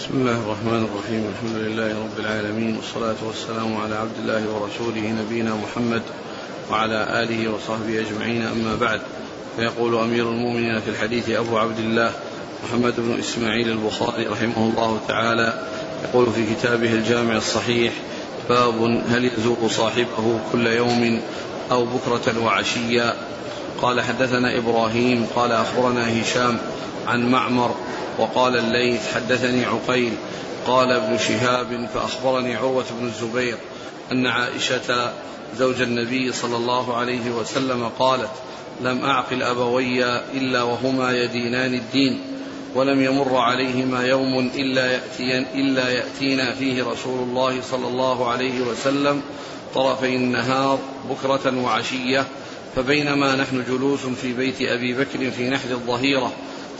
بسم الله الرحمن الرحيم. الحمد لله رب العالمين والصلاة والسلام على عبد الله ورسوله نبينا محمد وعلى آله وصحبه أجمعين. أما بعد فيقول أمير المؤمنين في الحديث أبو عبد الله محمد بن إسماعيل البخاري رحمه الله تعالى يقول في كتابه الجامع الصحيح باب هل يزور صاحبه كل يوم أو بكرة وعشيا؟ قال حدثنا إبراهيم قال أخبرنا هشام عن معمر وقال الليث حدثني عقيل قال ابن شهاب فأخبرني عروة بن الزبير أن عائشة زوج النبي صلى الله عليه وسلم قالت لم أعقل أبوي إلا وهما يدينان الدين ولم يمر عليهما يوم إلا, يأتين إلا يأتينا فيه رسول الله صلى الله عليه وسلم طرفي النهار بكرة وعشية فبينما نحن جلوس في بيت أبي بكر في نحر الظهيرة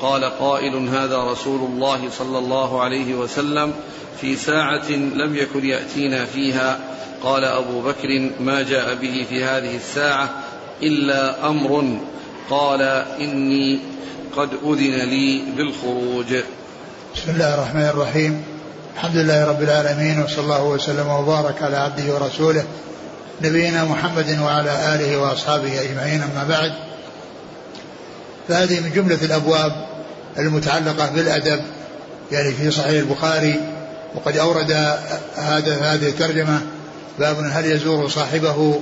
قال قائل هذا رسول الله صلى الله عليه وسلم في ساعة لم يكن يأتينا فيها. قال أبو بكر ما جاء به في هذه الساعة إلا أمر. قال إني قد أذن لي بالخروج. بسم الله الرحمن الرحيم. الحمد لله رب العالمين وصلى الله وسلم وبارك على عبده ورسوله نبينا محمد وعلى آله وأصحابه أجمعين. أما بعد فهذه من جملة الأبواب المتعلقة بالأدب يعني في صحيح البخاري وقد أورد هذا هذه الترجمة باب هل يزور صاحبه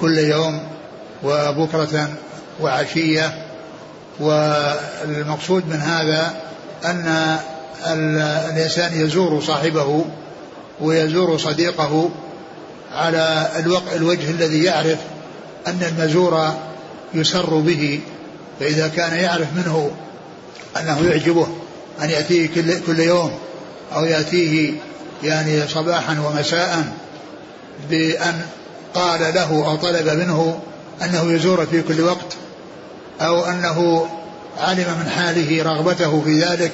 كل يوم وبكرة وعشية. والمقصود من هذا أن الإنسان يزور صاحبه ويزور صديقه على الوجه الذي يعرف أن المزور يسر به فإذا كان يعرف منه أنه يعجبه أن يأتيه كل, كل يوم أو يأتيه يعني صباحا ومساء بأن قال له أو طلب منه أنه يزور في كل وقت أو أنه علم من حاله رغبته في ذلك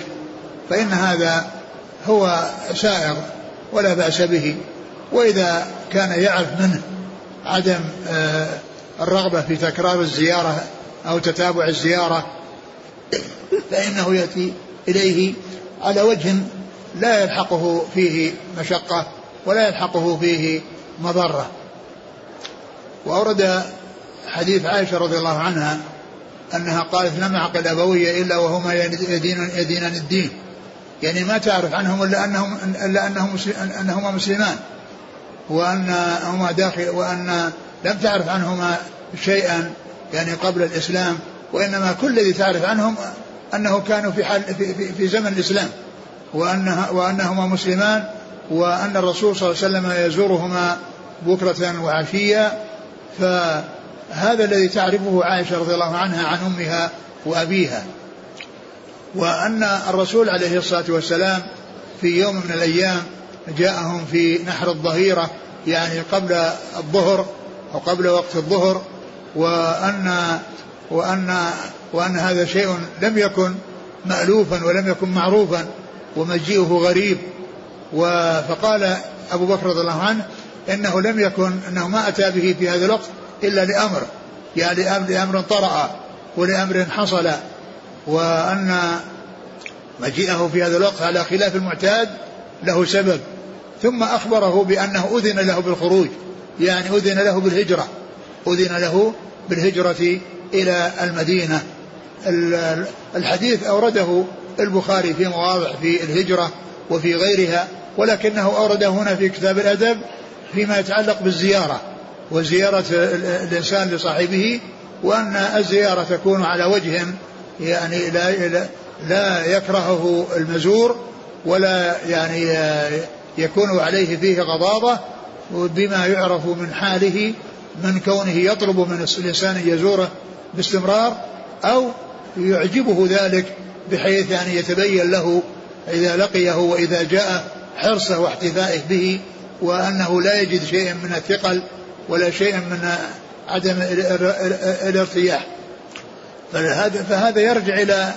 فإن هذا هو سائر ولا بأس به. وإذا كان يعرف منه عدم آه، الرغبة في تكرار الزيارة أو تتابع الزيارة فإنه يأتي إليه على وجه لا يلحقه فيه مشقة ولا يلحقه فيه مضرة. وأورد حديث عائشة رضي الله عنها أنها قالت لم أعقل أبوي إلا وهما يدين يدينان الدين. يعني ما تعرف عنهم إلا أنهم إلا أنهم أنهما مسلمان. وأنهما داخل وأن لم تعرف عنهما شيئا يعني قبل الإسلام وإنما كل الذي تعرف عنهم أنه كانوا في, حال في, في, في زمن الإسلام وأنها وأنهما مسلمان وأن الرسول صلى الله عليه وسلم يزورهما بكرة وعشية فهذا الذي تعرفه عائشة رضي الله عنها عن أمها وأبيها. وأن الرسول عليه الصلاة والسلام في يوم من الأيام جاءهم في نحر الظهيرة يعني قبل الظهر أو قبل وقت الظهر وأن وأن وأن هذا شيء لم يكن مألوفا ولم يكن معروفا ومجيئه غريب. فقال أبو بكر رضي الله عنه إنه لم يكن أنه ما أتى به في هذا الوقت إلا لأمر يعني لأمر طرأ ولأمر حصل. وأن مجيئه في هذا الوقت على خلاف المعتاد له سبب. ثم أخبره بأنه أذن له بالخروج يعني أذن له بالهجرة أذن له بالهجرة إلى المدينة. الحديث أورده البخاري في مواضع في الهجرة وفي غيرها ولكنه أورده هنا في كتاب الأدب فيما يتعلق بالزيارة وزيارة الإنسان لصاحبه وأن الزيارة تكون على وجه يعني لا لا يكرهه المزور ولا يعني يكون عليه فيه غضاضة بما يعرف من حاله من كونه يطلب من الإنسان يزوره باستمرار أو يعجبه ذلك بحيث يعني يتبين له إذا لقيه وإذا جاء حرصه واحتفائه به وأنه لا يجد شيئا من الثقل ولا شيئا من عدم الارتياح. فهذا فهذا يرجع إلى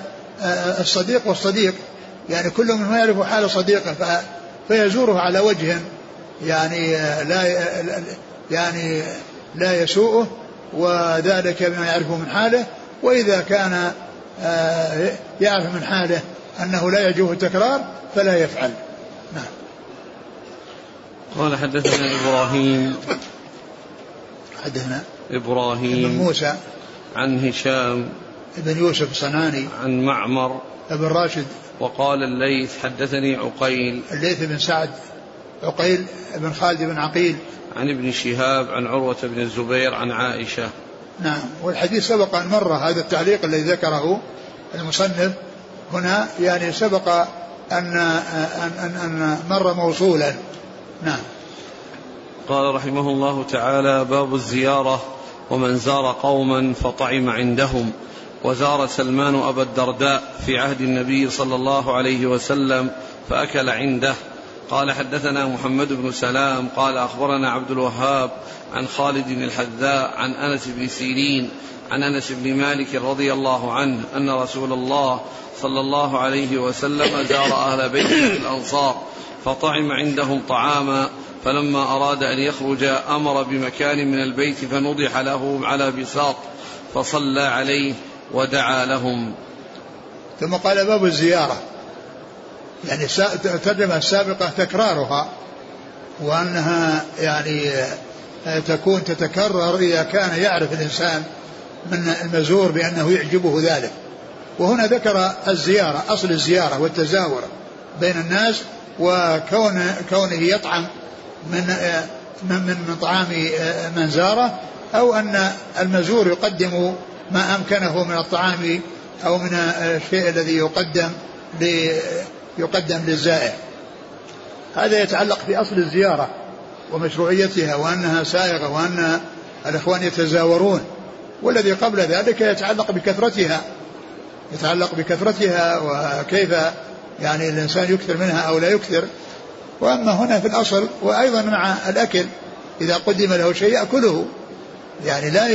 الصديق والصديق. يعني كل منهم يعرف حال صديقه فيزوره على وجه يعني لا يعني لا يسوءه وذلك بما يعرفه من حاله وإذا كان آه، يعرف من حاله أنه لا يعجبه التكرار فلا يفعل. نعم. قال حدثنا إبراهيم. حدثنا إبراهيم. بن موسى. عن هشام. بن يوسف صناني عن معمر. بن راشد. وقال الليث حدثني عقيل. الليث بن سعد. عقيل بن خالد بن عقيل. عن ابن شهاب عن عروة بن الزبير عن عائشة. نعم والحديث سبق أن مر هذا التعليق الذي ذكره المصنف هنا يعني سبق أن أن أن, أن مر موصولا. نعم. قال رحمه الله تعالى باب الزيارة ومن زار قوما فطعم عندهم. وزار سلمان أبا الدرداء في عهد النبي صلى الله عليه وسلم فأكل عنده. قال حدثنا محمد بن سلام قال أخبرنا عبد الوهاب عن خالد الحذاء عن أنس بن سيرين عن أنس بن مالك رضي الله عنه أن رسول الله صلى الله عليه وسلم زار أهل بيت في الأنصار فطعم عندهم طعاما فلما أراد أن يخرج أمر بمكان من البيت فنضح له على بساط فصلى عليه ودعا لهم. ثم قال باب الزيارة. يعني الترجمة السابقة تكرارها وأنها يعني تكون تتكرر إذا كان يعرف الإنسان من المزور بأنه يعجبه ذلك. وهنا ذكر الزيارة أصل الزيارة والتزاور بين الناس وكون كونه يطعم من من من طعام من زاره أو أن المزور يقدم ما أمكنه من الطعام أو من الشيء الذي يقدم يقدم للزائر. هذا يتعلق بأصل الزيارة ومشروعيتها وأنها سائغة وأن الإخوان يتزاورون والذي قبل ذلك يتعلق بكثرتها يتعلق بكثرتها وكيف يعني الإنسان يكثر منها أو لا يكثر. وأما هنا في الأصل وأيضا مع الأكل إذا قدم له شيء يأكله. يعني لا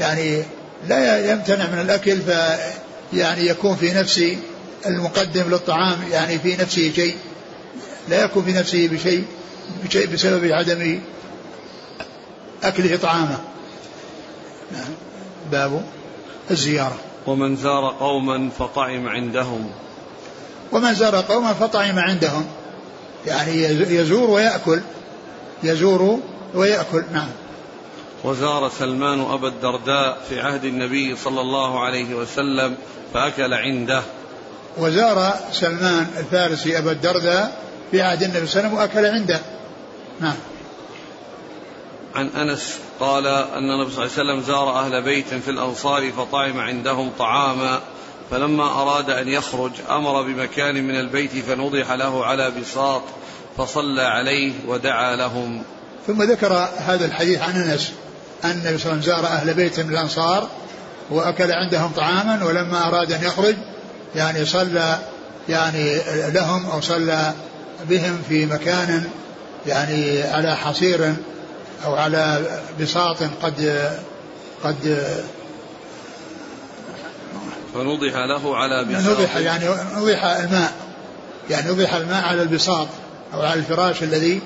يعني لا يمتنع من الأكل ف يعني يكون في نفس المقدم للطعام يعني في نفسه شيء لا يكون في نفسه بشيء بشيء بسبب عدم أكله طعامه. نعم. باب الزيارة. ومن زار قوما فطعم عندهم. ومن زار قوما فطعم عندهم. يعني يزور ويأكل. يزور ويأكل. نعم. وزار سلمان أبا الدرداء في عهد النبي صلى الله عليه وسلم فأكل عنده. وزار سلمان الفارسي أبا الدرداء في عهد النبي صلى الله عليه وسلم وأكل عنده. نعم. عن أنس قال أن النبي صلى الله عليه وسلم زار أهل بيت في الأنصار فطعم عندهم طعاما فلما أراد أن يخرج أمر بمكان من البيت فنضح له على بساط فصلى عليه ودعا لهم. ثم ذكر هذا الحديث عن أنس أن النبي صلى الله عليه وسلم زار أهل بيت من الأنصار وأكل عندهم طعاما ولما أراد أن يخرج يعني صلى يعني لهم أو صلى بهم في مكان يعني على حصير أو على بساط قد قد فنضح له على بساط. نضح يعني نضح الماء. يعني نضح الماء على البساط أو على الفراش الذي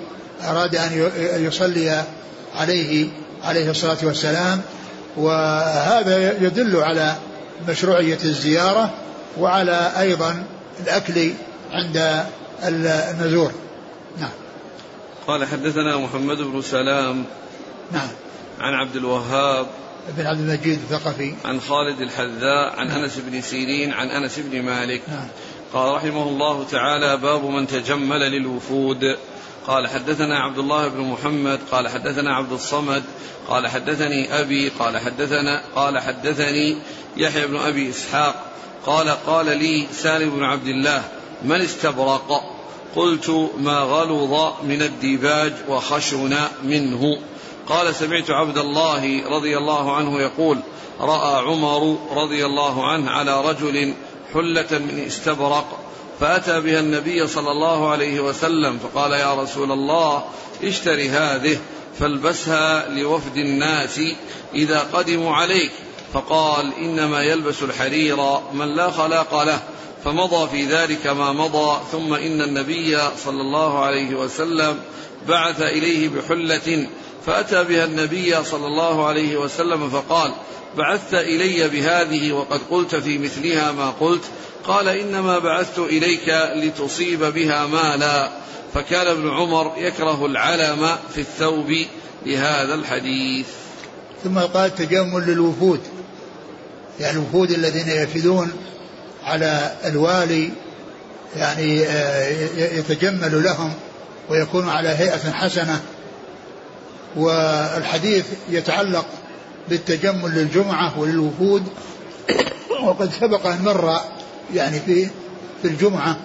أراد أن يصلي عليه عليه الصلاة والسلام. وهذا يدل على مشروعية الزيارة. وعلى أيضا الأكل عند المزور نعم. قال حدثنا محمد بن سلام نعم. عن عبد الوهاب بن عبد المجيد الثقفي. عن خالد الحذاء عن نعم. أنس بن سيرين عن أنس بن مالك. نعم. قال رحمه الله تعالى باب من تجمل للوفود. قال حدثنا عبد الله بن محمد قال حدثنا عبد الصمد قال حدثني أبي قال حدثنا قال حدثني يحيى بن أبي إسحاق. قال قال لي سالم بن عبد الله من استبرق؟ قلت ما غلظ من الديباج وخشن منه. قال سمعت عبد الله رضي الله عنه يقول رأى عمر رضي الله عنه على رجل حلة من استبرق فأتى بها النبي صلى الله عليه وسلم فقال يا رسول الله اشتري هذه فالبسها لوفد الناس إذا قدموا عليك. فقال إنما يلبس الحرير من لا خلاق له فمضى في ذلك ما مضى ثم إن النبي صلى الله عليه وسلم بعث إليه بحلة فأتى بها النبي صلى الله عليه وسلم فقال بعثت إلي بهذه وقد قلت في مثلها ما قلت قال إنما بعثت إليك لتصيب بها مالا. فكان ابن عمر يكره العلم في الثوب لهذا الحديث. ثم قال تجمل للوفود. يعني الوفود الذين يفدون على الوالي يعني آه، يتجمل لهم ويكون على هيئة حسنة. والحديث يتعلق بالتجمل للجمعة وللوفود وقد سبق أن مر يعني في في الجمعة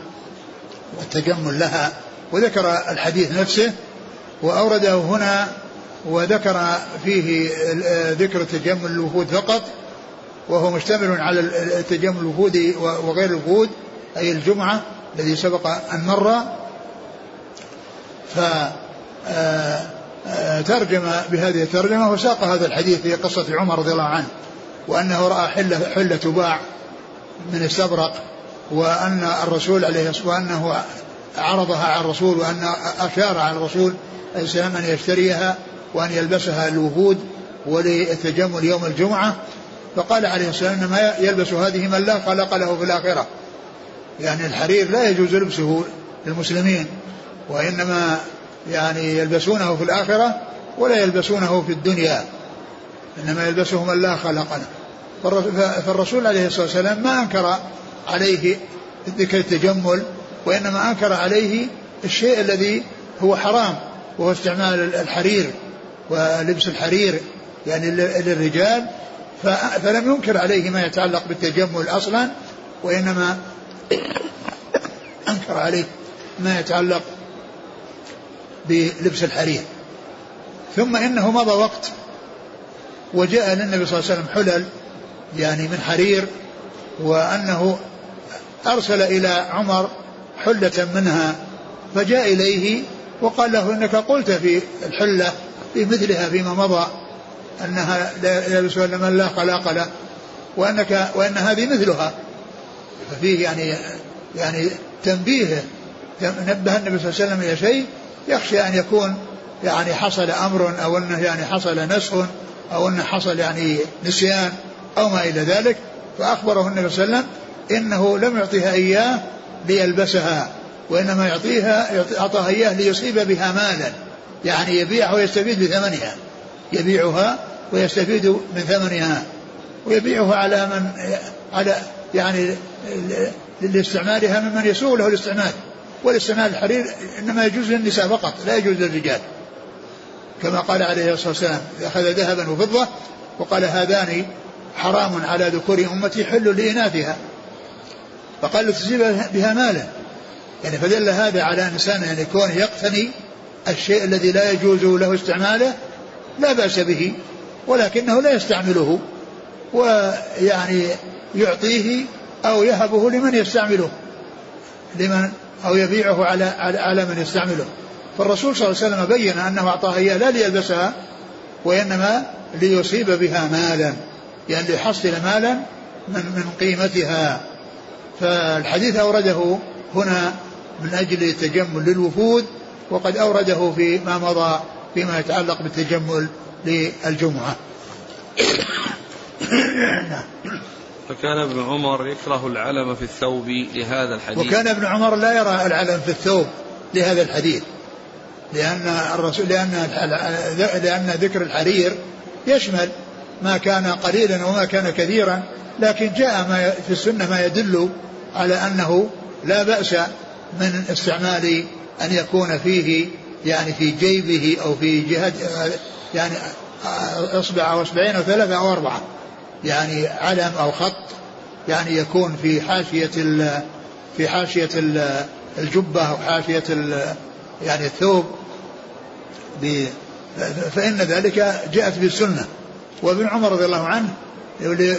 والتجمل لها. وذكر الحديث نفسه وأورده هنا وذكر فيه ذكر تجمل الوفود فقط. وهو مشتمل على التجمل الوفود وغير الوفود أي الجمعة الذي سبق أن مر. ف آه، آه، بهذه الترجمة وساق هذا الحديث في قصة عمر رضي الله عنه وأنه رأى حلة, حلة تباع من استبرق وأن الرسول عليه الصلاة وأنه عرضها على الرسول وأن أشار على الرسول عليه السلام أن يشتريها وأن يلبسها الوفود وللتجمل يوم الجمعة. فقال عليه الصلاة والسلام إنما يلبس هذه من لا خلق له في الآخرة. يعني الحرير لا يجوز لبسه للمسلمين وإنما يعني يلبسونه في الآخرة ولا يلبسونه في الدنيا. إنما يلبسه من لا خلق له. فالرسول عليه الصلاة والسلام ما أنكر عليه ذكر التجمل وإنما أنكر عليه الشيء الذي هو حرام وهو استعمال الحرير ولبس الحرير يعني للرجال فلم ينكر عليه ما يتعلق بالتجمل أصلا وإنما أنكر عليه ما يتعلق بلبس الحرير. ثم إنه مضى وقت وجاء للنبي صلى الله عليه وسلم حلل يعني من حرير وأنه أرسل إلى عمر حلة منها فجاء إليه وقال له إنك قلت في الحلة في مثلها فيما مضى أنها لا يلبسها إلا من لا خلاق له وأنك وأن هذه مثلها. ففيه يعني يعني تنبيه نبه النبي صلى الله عليه وسلم إلى شيء يخشى أن يكون يعني حصل أمر أو أنه يعني حصل نسخ أو أنه حصل يعني نسيان أو ما إلى ذلك فأخبره النبي صلى الله عليه وسلم إنه لم يعطيها إياه ليلبسها وإنما يعطيها أعطاها إياه ليصيب بها مالا يعني يبيعها ويستفيد بثمنها. يبيعها ويستفيد من ثمنها ويبيعها على من على يعني لاستعمالها ممن يسوغ له الاستعمال. والاستعمال الحرير إنما يجوز للنساء فقط لا يجوز للرجال. كما قال عليه الصلاة والسلام أخذ ذهبا وفضة وقال هذان حرام على ذكور أمتي حل لإناثها. فقال لتصيب بها مالا يعني فدل هذا على انسان يعني كونه يقتني الشيء الذي لا يجوز له استعماله لا بأس به. ولكنه لا يستعمله ويعني يعطيه أو يهبه لمن يستعمله لمن أو يبيعه على على من يستعمله. فالرسول صلى الله عليه وسلم بين أنه اعطاها إياه لا ليلبسها وإنما ليصيب بها مالا يعني ليحصل مالا من من قيمتها. فالحديث أورده هنا من أجل التجمل للوفود وقد أورده في ما مضى فيما يتعلق بالتجمل للجمعة. فكان ابن عمر يكره العلم في الثوب لهذا الحديث وكان ابن عمر لا يرى العلم في الثوب لهذا الحديث لأن الرسول لأن لأن ذكر الحرير يشمل ما كان قليلا وما كان كثيرا لكن جاء ما في السنة ما يدل على أنه لا بأس من استعمال أن يكون فيه يعني في جيبه أو في جهة يعني إصبع أو إصبعين أو ثلاثة أو أربعة. يعني علم أو خط يعني يكون في حاشية في حاشية الجبة أو حاشية يعني الثوب. فإن ذلك جاءت بالسنة. وابن عمر رضي الله عنه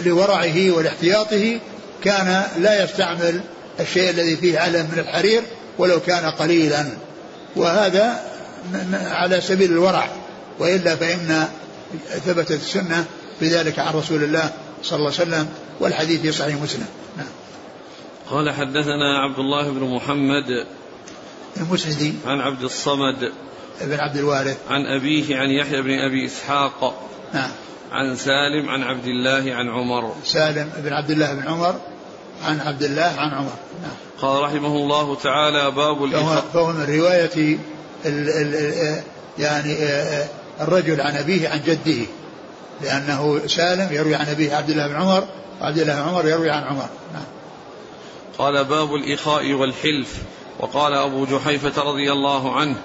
لورعه ولاحتياطه كان لا يستعمل الشيء الذي فيه علم من الحرير ولو كان قليلا. وهذا على سبيل الورع. وإلا فإن ثبتت السنة بذلك عن رسول الله صلى الله عليه وسلم والحديث في صحيح مسلم. نعم. قال حدثنا عبد الله بن محمد المسندي عن عبد الصمد بن عبد الوارث. عن أبيه عن يحيى بن أبي إسحاق. نعم. عن سالم عن عبد الله عن عمر. سالم بن عبد الله بن عمر عن عبد الله عن عمر. نعم. قال رحمه الله تعالى باب الإخاء فهو من رواية ال ال يعني الرجل عن أبيه عن جده لأنه سالم يروي عن أبيه عبد الله بن عمر وعبد الله بن عمر يروي عن عمر. نعم. قال باب الإخاء والحلف. وقال أبو جحيفة رضي الله عنه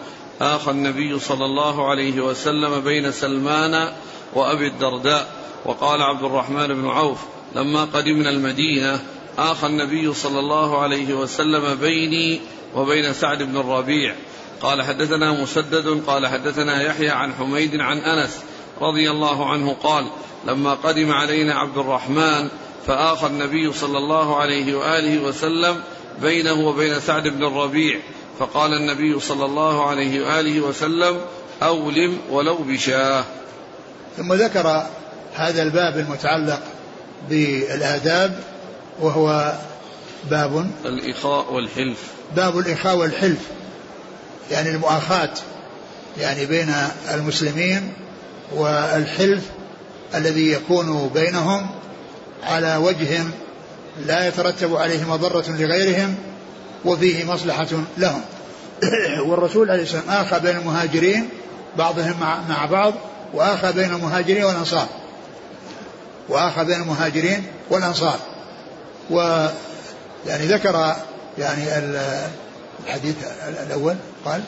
آخى النبي صلى الله عليه وسلم بين سلمان وأبي الدرداء. وقال عبد الرحمن بن عوف لما قدمنا المدينة آخى النبي صلى الله عليه وسلم بيني وبين سعد بن الربيع. قال حدثنا مسدد قال حدثنا يحيى عن حميد عن أنس رضي الله عنه قال لما قدم علينا عبد الرحمن فآخى النبي صلى الله عليه وآله وسلم بينه وبين سعد بن الربيع فقال النبي صلى الله عليه وآله وسلم أولم ولو بشاه. ثم ذكر هذا الباب المتعلق بالآداب وهو باب الإخاء والحلف. باب الإخاء والحلف. يعني المؤاخاة يعني بين المسلمين والحلف الذي يكون بينهم على وجه لا يترتب عليه مضرة لغيرهم وفيه مصلحة لهم. والرسول عليه السلام آخى بين المهاجرين بعضهم مع, بعض وآخى بين المهاجرين والأنصار. وآخى بين المهاجرين والأنصار. و يعني ذكر يعني الحديث الأول. قال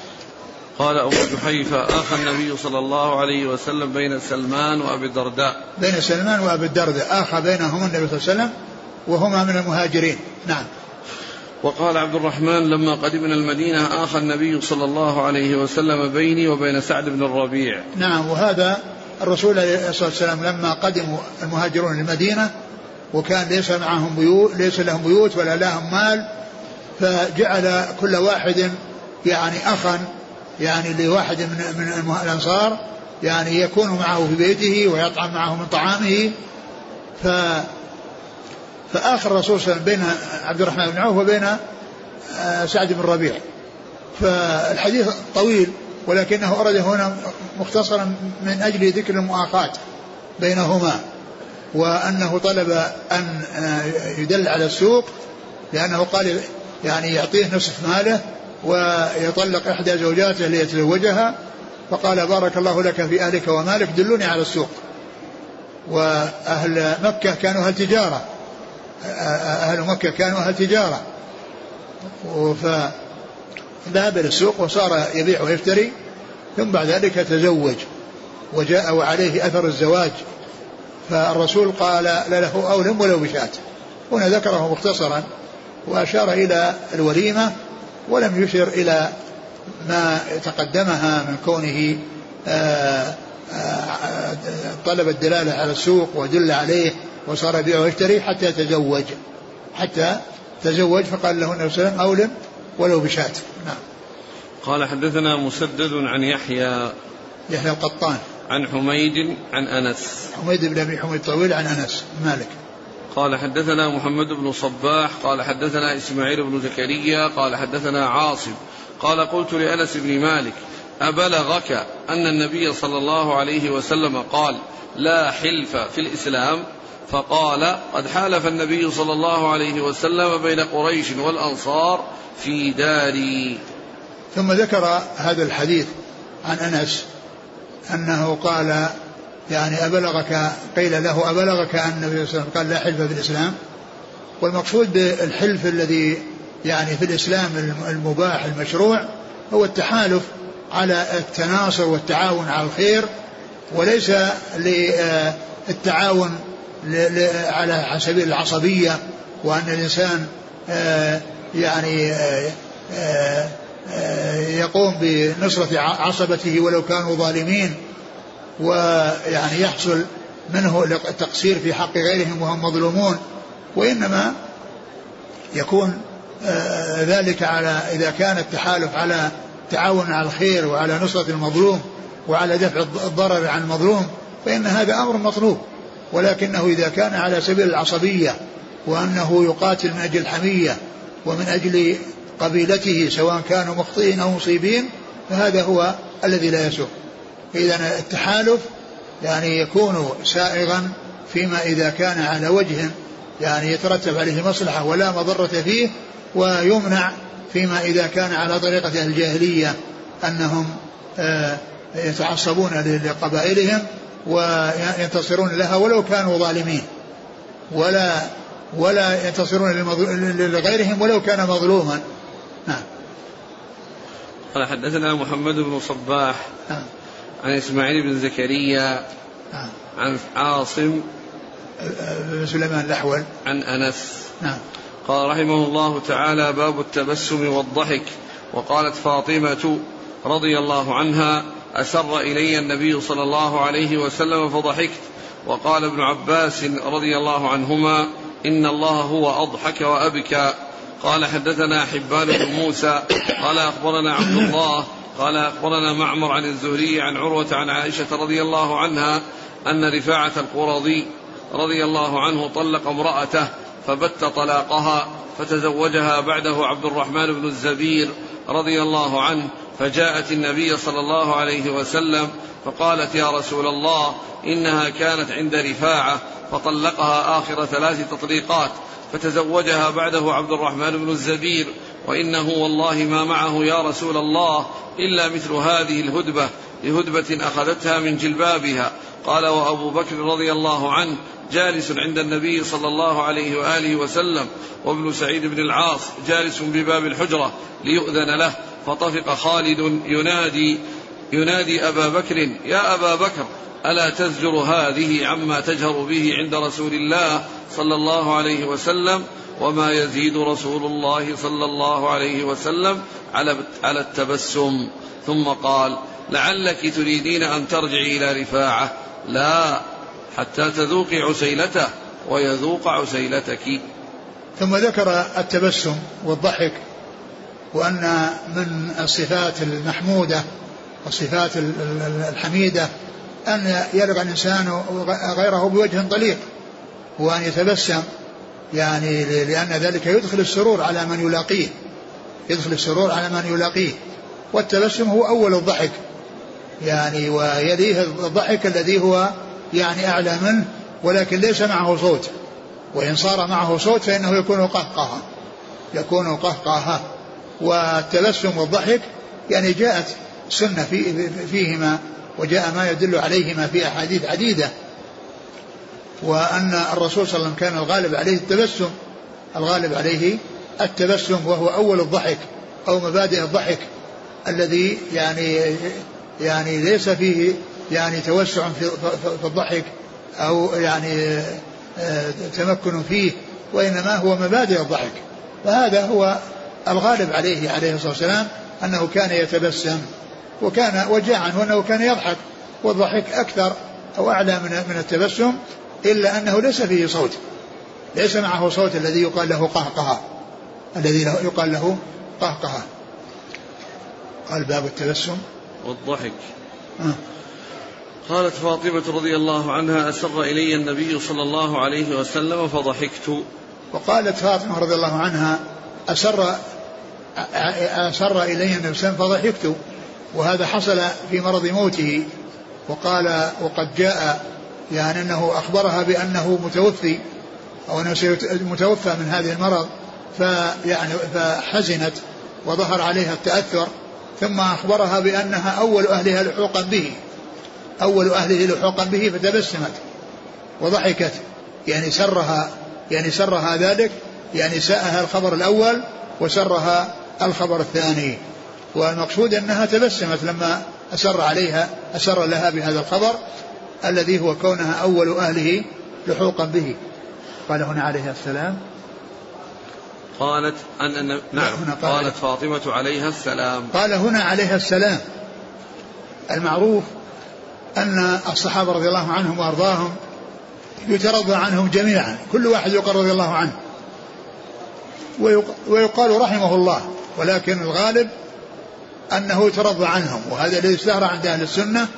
قال أبو جحيفة آخى النبي صلى الله عليه وسلم بين سلمان وأبي الدرداء. بين سلمان وأبي الدرداء. آخى بينهما النبي صلى الله عليه وسلم وهما من المهاجرين. نعم. وقال عبد الرحمن لما قدمنا المدينة آخى النبي صلى الله عليه وسلم بيني وبين سعد بن الربيع. نعم وهذا الرسول عليه الصلاة والسلام لما قدموا المهاجرون المدينة وكان ليس معهم بيوت ليس لهم بيوت ولا لهم مال فجعل كل واحد يعني أخا يعني لواحد من من الأنصار يعني يكون معه في بيته ويطعم معه من طعامه. ف فآخر الرسول صلى الله عليه وسلم بين عبد الرحمن بن عوف وبين آه، سعد بن ربيع. فالحديث طويل ولكنه أرد هنا مختصرا من أجل ذكر المؤاخاة بينهما وأنه طلب أن آه، يدل على السوق لأنه قال يعني يعطيه نصف ماله ويطلق إحدى زوجاته ليتزوجها فقال بارك الله لك في أهلك ومالك دلوني على السوق. وأهل مكة كانوا أهل تجارة. أهل مكة كانوا أهل تجارة. فذهب إلى السوق وصار يبيع ويشتري ثم بعد ذلك تزوج وجاء وعليه أثر الزواج. فالرسول قال له أولم ولو بشاة هنا ذكره مختصرا وأشار إلى الوليمة ولم يشر إلى ما تقدمها من كونه آه، آه، طلب الدلالة على السوق ودل عليه وصار يبيع ويشتري حتى تزوج. حتى تزوج فقال له النبي صلى الله عليه وسلم أولم ولو بشاة. نعم. قال حدثنا مسدد عن يحيى يحيى القطان. عن حميد عن أنس. حميد بن أبي حميد طويل عن أنس. مالك. قال حدثنا محمد بن صباح قال حدثنا إسماعيل بن زكريا قال حدثنا عاصم قال قلت لأنس بن مالك أبلغك أن النبي صلى الله عليه وسلم قال لا حلف في الإسلام فقال قد حالف النبي صلى الله عليه وسلم بين قريش والأنصار في داري ثم ذكر هذا الحديث عن أنس أنه قال يعني أبلغك قيل له أبلغك أن النبي صلى الله عليه وسلم قال لا حلف في الإسلام؟ والمقصود بالحلف الذي يعني في الإسلام المباح المشروع هو التحالف على التناصر والتعاون على الخير وليس للتعاون على سبيل العصبية وأن الإنسان آه، يعني آه، آه، يقوم بنصرة عصبته ولو كانوا ظالمين. ويعني يحصل منه التقصير في حق غيرهم وهم مظلومون وإنما يكون ذلك على إذا كان التحالف على تعاون على الخير وعلى نصرة المظلوم وعلى دفع الضرر عن المظلوم فإن هذا أمر مطلوب. ولكنه إذا كان على سبيل العصبية وأنه يقاتل من أجل الحمية ومن أجل قبيلته سواء كانوا مخطئين أو مصيبين فهذا هو الذي لا يسوق إذا التحالف يعني يكون سائغا فيما إذا كان على وجه يعني يترتب عليه مصلحة ولا مضرة فيه ويمنع فيما إذا كان على طريقة الجاهلية أنهم آه، يتعصبون لقبائلهم وينتصرون لها ولو كانوا ظالمين ولا ولا ينتصرون لغيرهم ولو كان مظلوما. نعم. قال حدثنا محمد بن صباح نعم. عن إسماعيل بن زكريا نعم. عن عاصم بن سليمان الأحول. عن أنس. نعم. قال رحمه الله تعالى باب التبسم والضحك. وقالت فاطمة رضي الله عنها أسر إلي النبي صلى الله عليه وسلم فضحكت. وقال ابن عباس رضي الله عنهما إن الله هو أضحك وأبكى. قال حدثنا حبان بن موسى. قال أخبرنا عبد الله قال أخبرنا معمر عن الزهري عن عروة عن عائشة رضي الله عنها أن رفاعة القرظي رضي الله عنه طلق امرأته فبت طلاقها فتزوجها بعده عبد الرحمن بن الزبير رضي الله عنه فجاءت النبي صلى الله عليه وسلم فقالت يا رسول الله إنها كانت عند رفاعة فطلقها آخر ثلاث تطليقات فتزوجها بعده عبد الرحمن بن الزبير وإنه والله ما معه يا رسول الله إلا مثل هذه الهدبة لهدبة أخذتها من جلبابها. قال وأبو بكر رضي الله عنه جالس عند النبي صلى الله عليه وآله وسلم وابن سعيد بن العاص جالس بباب الحجرة ليؤذن له فطفق خالد ينادي ينادي أبا بكر يا أبا بكر ألا تزجر هذه عما تجهر به عند رسول الله صلى الله عليه وسلم؟ وما يزيد رسول الله صلى الله عليه وسلم على على التبسم. ثم قال لعلك تريدين أن ترجعي إلى رفاعة. لا حتى تذوقي عسيلته ويذوق عسيلتك. ثم ذكر التبسم والضحك وأن من الصفات المحمودة والصفات الحميدة أن يلقى الإنسان غيره بوجه طليق وأن يتبسم. يعني لأن ذلك يدخل السرور على من يلاقيه. يدخل السرور على من يلاقيه. والتبسم هو أول الضحك. يعني ويليه الضحك الذي هو يعني أعلى منه ولكن ليس معه صوت. وإن صار معه صوت فإنه يكون قهقها. يكون قهقها. والتبسم والضحك يعني جاءت سنة في فيهما وجاء ما يدل عليهما في أحاديث عديدة. وأن الرسول صلى الله عليه وسلم كان الغالب عليه التبسم. الغالب عليه التبسم وهو أول الضحك أو مبادئ الضحك الذي يعني يعني ليس فيه يعني توسع في الضحك أو يعني آه، تمكن فيه وإنما هو مبادئ الضحك. فهذا هو الغالب عليه عليه الصلاة والسلام أنه كان يتبسم وكان وجاء عنه أنه كان يضحك والضحك أكثر أو أعلى من من التبسم. إلا أنه ليس فيه صوت. ليس معه صوت الذي يقال له قهقهة الذي يقال له قهقهة قال باب التبسم. والضحك. آه. قالت فاطمة رضي الله عنها أسر إلي النبي صلى الله عليه وسلم فضحكت. وقالت فاطمة رضي الله عنها أسر أسر إلي النبي صلى الله عليه وسلم فضحكت. وهذا حصل في مرض موته. وقال وقد جاء يعني أنه أخبرها بأنه متوفي أو أنه متوفى من هذه المرض فيعني فحزنت وظهر عليها التأثر ثم أخبرها بأنها أول أهلها لحوقا به. أول أهله لحوقا به فتبسمت وضحكت. يعني سرها يعني سرها ذلك يعني ساءها الخبر الأول وسرها الخبر الثاني. والمقصود أنها تبسمت لما أسر عليها أسر لها بهذا الخبر الذي هو كونها أول أهله لحوقا به. قال هنا عليه السلام. قالت أن نعم. هنا قال قالت فاطمة عليها السلام. قال هنا عليها السلام. المعروف أن الصحابة رضي الله عنهم وأرضاهم يترضى عنهم جميعا. كل واحد يقال رضي الله عنه. ويقال رحمه الله. ولكن الغالب أنه يترضى عنهم. وهذا الذي اشتهر عند أهل السنة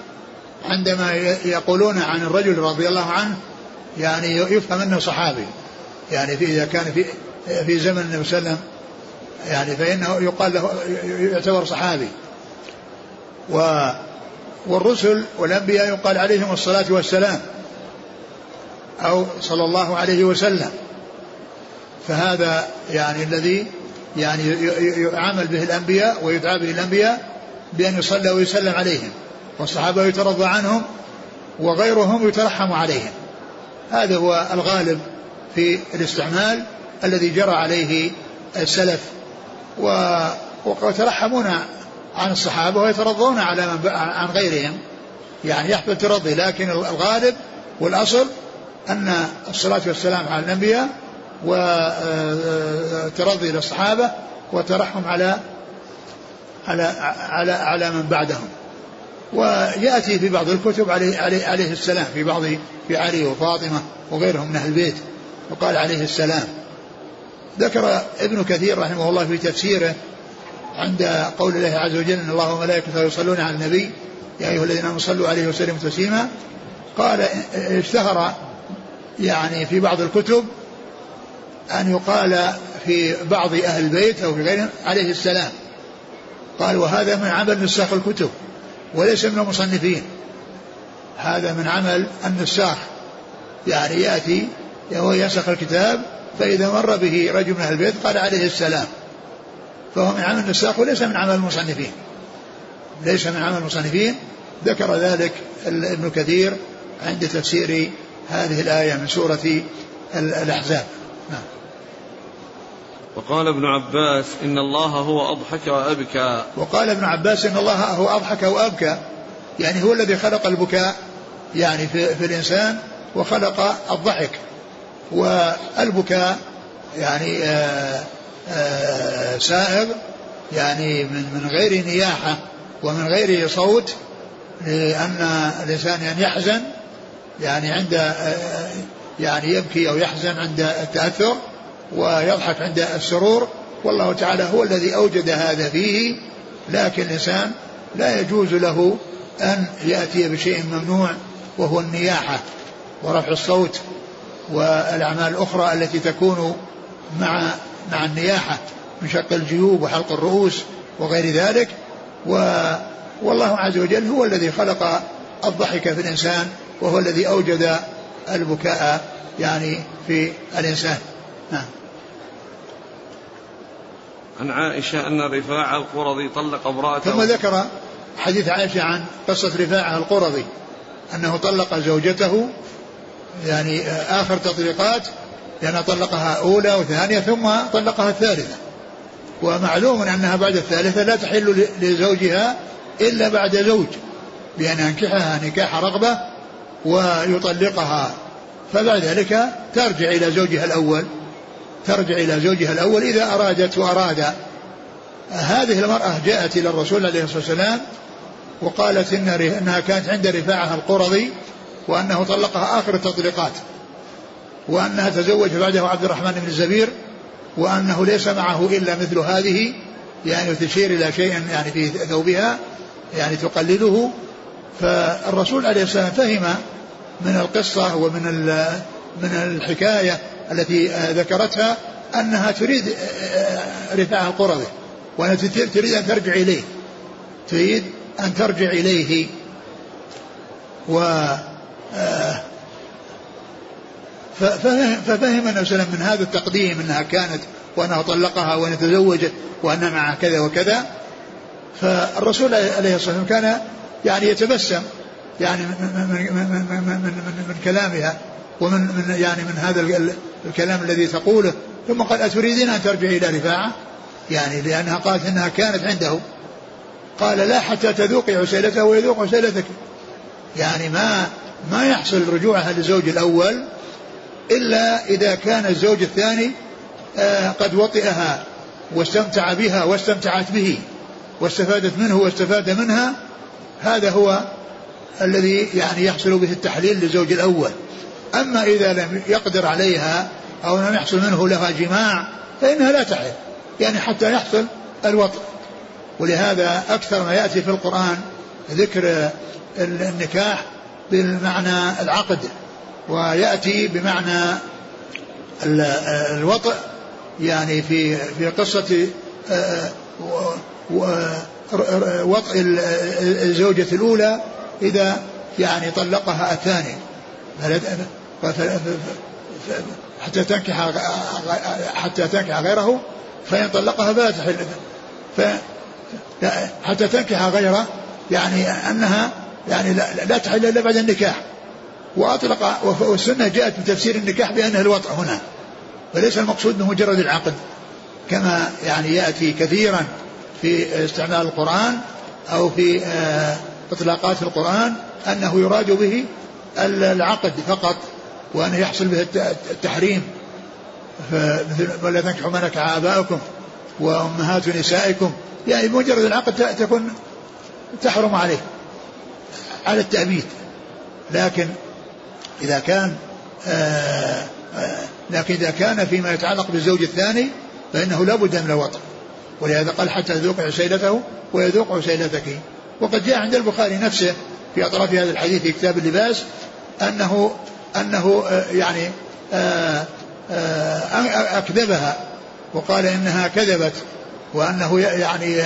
عندما يقولون عن الرجل رضي الله عنه يعني يفهم أنه صحابي. يعني في إذا كان في في زمن النبي صلى الله عليه وسلم يعني فإنه يقال له يعتبر صحابي. و والرسل والأنبياء يقال عليهم الصلاة والسلام أو صلى الله عليه وسلم. فهذا يعني الذي يعني يعامل به الأنبياء ويدعى به الأنبياء بأن يصلى ويسلم عليهم. والصحابة يترضى عنهم وغيرهم يترحم عليهم. هذا هو الغالب في الاستعمال الذي جرى عليه السلف ويترحمون عن الصحابة ويترضون على من عن غيرهم. يعني يحصل ترضي لكن الغالب والأصل أن الصلاة والسلام على الأنبياء وترضي للصحابة وترحم على على على على من بعدهم. ويأتي في بعض الكتب عليه, عليه, عليه السلام في بعض في علي وفاطمة وغيرهم من أهل البيت وقال عليه السلام. ذكر ابن كثير رحمه الله في تفسيره عند قول الله عز وجل إن الله وملائكته يصلون على النبي يا أيها الذين آمنوا صلوا عليه وسلموا تسليما. قال اشتهر يعني في بعض الكتب أن يقال في بعض أهل البيت أو في غيرهم عليه السلام. قال وهذا من عمل نساخ الكتب. وليس من المصنفين. هذا من عمل النساخ يعني يأتي وهو ينسخ الكتاب فإذا مر به رجل من أهل البيت قال عليه السلام. فهو من عمل النساخ وليس من عمل المصنفين. ليس من عمل المصنفين. ذكر ذلك ابن كثير عند تفسير هذه الآية من سورة الأحزاب. نعم. وقال ابن عباس إن الله هو أضحك وأبكى. وقال ابن عباس إن الله هو أضحك وأبكى. يعني هو الذي خلق البكاء يعني في, في الإنسان وخلق الضحك. والبكاء يعني آه آه، سائغ يعني من من غير نياحة ومن غير صوت لأن الإنسان يعني يحزن يعني عند آه، يعني يبكي أو يحزن عند التأثر. ويضحك عند السرور. والله تعالى هو الذي أوجد هذا فيه لكن الإنسان لا يجوز له أن يأتي بشيء ممنوع وهو النياحة ورفع الصوت والأعمال الأخرى التي تكون مع مع النياحة من شق الجيوب وحلق الرؤوس وغير ذلك. و والله عز وجل هو الذي خلق الضحك في الإنسان وهو الذي أوجد البكاء يعني في الإنسان. نعم. عن عائشة أن رفاعة القرظي طلق امرأته. ثم ذكر حديث عائشة عن قصة رفاعة القرظي أنه طلق زوجته يعني آخر تطليقات لأن طلقها أولى وثانية ثم طلقها الثالثة. ومعلوم أنها بعد الثالثة لا تحل لزوجها إلا بعد زوج بأن ينكحها نكاح رغبة ويطلقها. فبعد ذلك ترجع إلى زوجها الأول. ترجع إلى زوجها الأول إذا أرادت وأراد. هذه المرأة جاءت إلى الرسول عليه الصلاة والسلام وقالت إن إنها كانت عند رفاعة القرظي وأنه طلقها آخر التطليقات وأنها تزوج بعده عبد الرحمن بن الزبير وأنه ليس معه إلا مثل هذه يعني تشير إلى شيء يعني في ثوبها يعني تقلده. فالرسول عليه السلام فهم من القصة ومن من الحكاية التي ذكرتها أنها تريد رفاعة القرظي وأنها تريد أن ترجع إليه. تريد أن ترجع إليه. و آه، ففهم, النبي صلى من هذا التقديم أنها كانت وأنها طلقها وانها تزوجت وأنها معها كذا وكذا. فالرسول عليه الصلاة والسلام كان يعني يتبسم يعني من, من, من, من, من, من كلامها ومن من يعني من هذا الكلام الذي تقوله ثم قال أتريدين أن ترجعي إلى رفاعة؟ يعني لأنها قالت أنها كانت عنده. قال لا حتى تذوقي عسيلته ويذوق عسيلتك. يعني ما ما يحصل رجوعها للزوج الأول إلا إذا كان الزوج الثاني آه، قد وطئها واستمتع بها واستمتعت به واستفادت منه واستفاد منها. هذا هو الذي يعني يحصل به التحليل للزوج الأول. أما إذا لم يقدر عليها أو لم يحصل منه لها جماع فإنها لا تحل يعني حتى يحصل الوطء ولهذا أكثر ما يأتي في القرآن ذكر النكاح بالمعنى العقد ويأتي بمعنى الوطء يعني في في قصة وطئ الزوجة الأولى إذا يعني طلقها الثاني حتى تنكح حتى تنكح غيره فإن طلقها فلا تحل حتى تنكح غيره يعني أنها يعني لا, لا تحل إلا بعد النكاح. وأطلق والسنة جاءت بتفسير النكاح بأنه الوطء هنا. وليس المقصود بمجرد العقد. كما يعني يأتي كثيرا في استعمال القرآن أو في آه، إطلاقات القرآن أنه يراد به العقد فقط. وأنه يحصل به التحريم. مثل ولا تنكحوا ما نكح وأمهات نسائكم. يعني بمجرد العقد تكون تحرم عليه على التأبيد. لكن إذا كان آآ آآ لكن إذا كان فيما يتعلق بالزوج الثاني فإنه لا بد من الوطن. ولهذا قال حتى يذوق عسيلته ويذوق عسيلتك. وقد جاء عند البخاري نفسه في أطراف هذا الحديث في كتاب اللباس أنه أنه يعني أكذبها وقال إنها كذبت وأنه يعني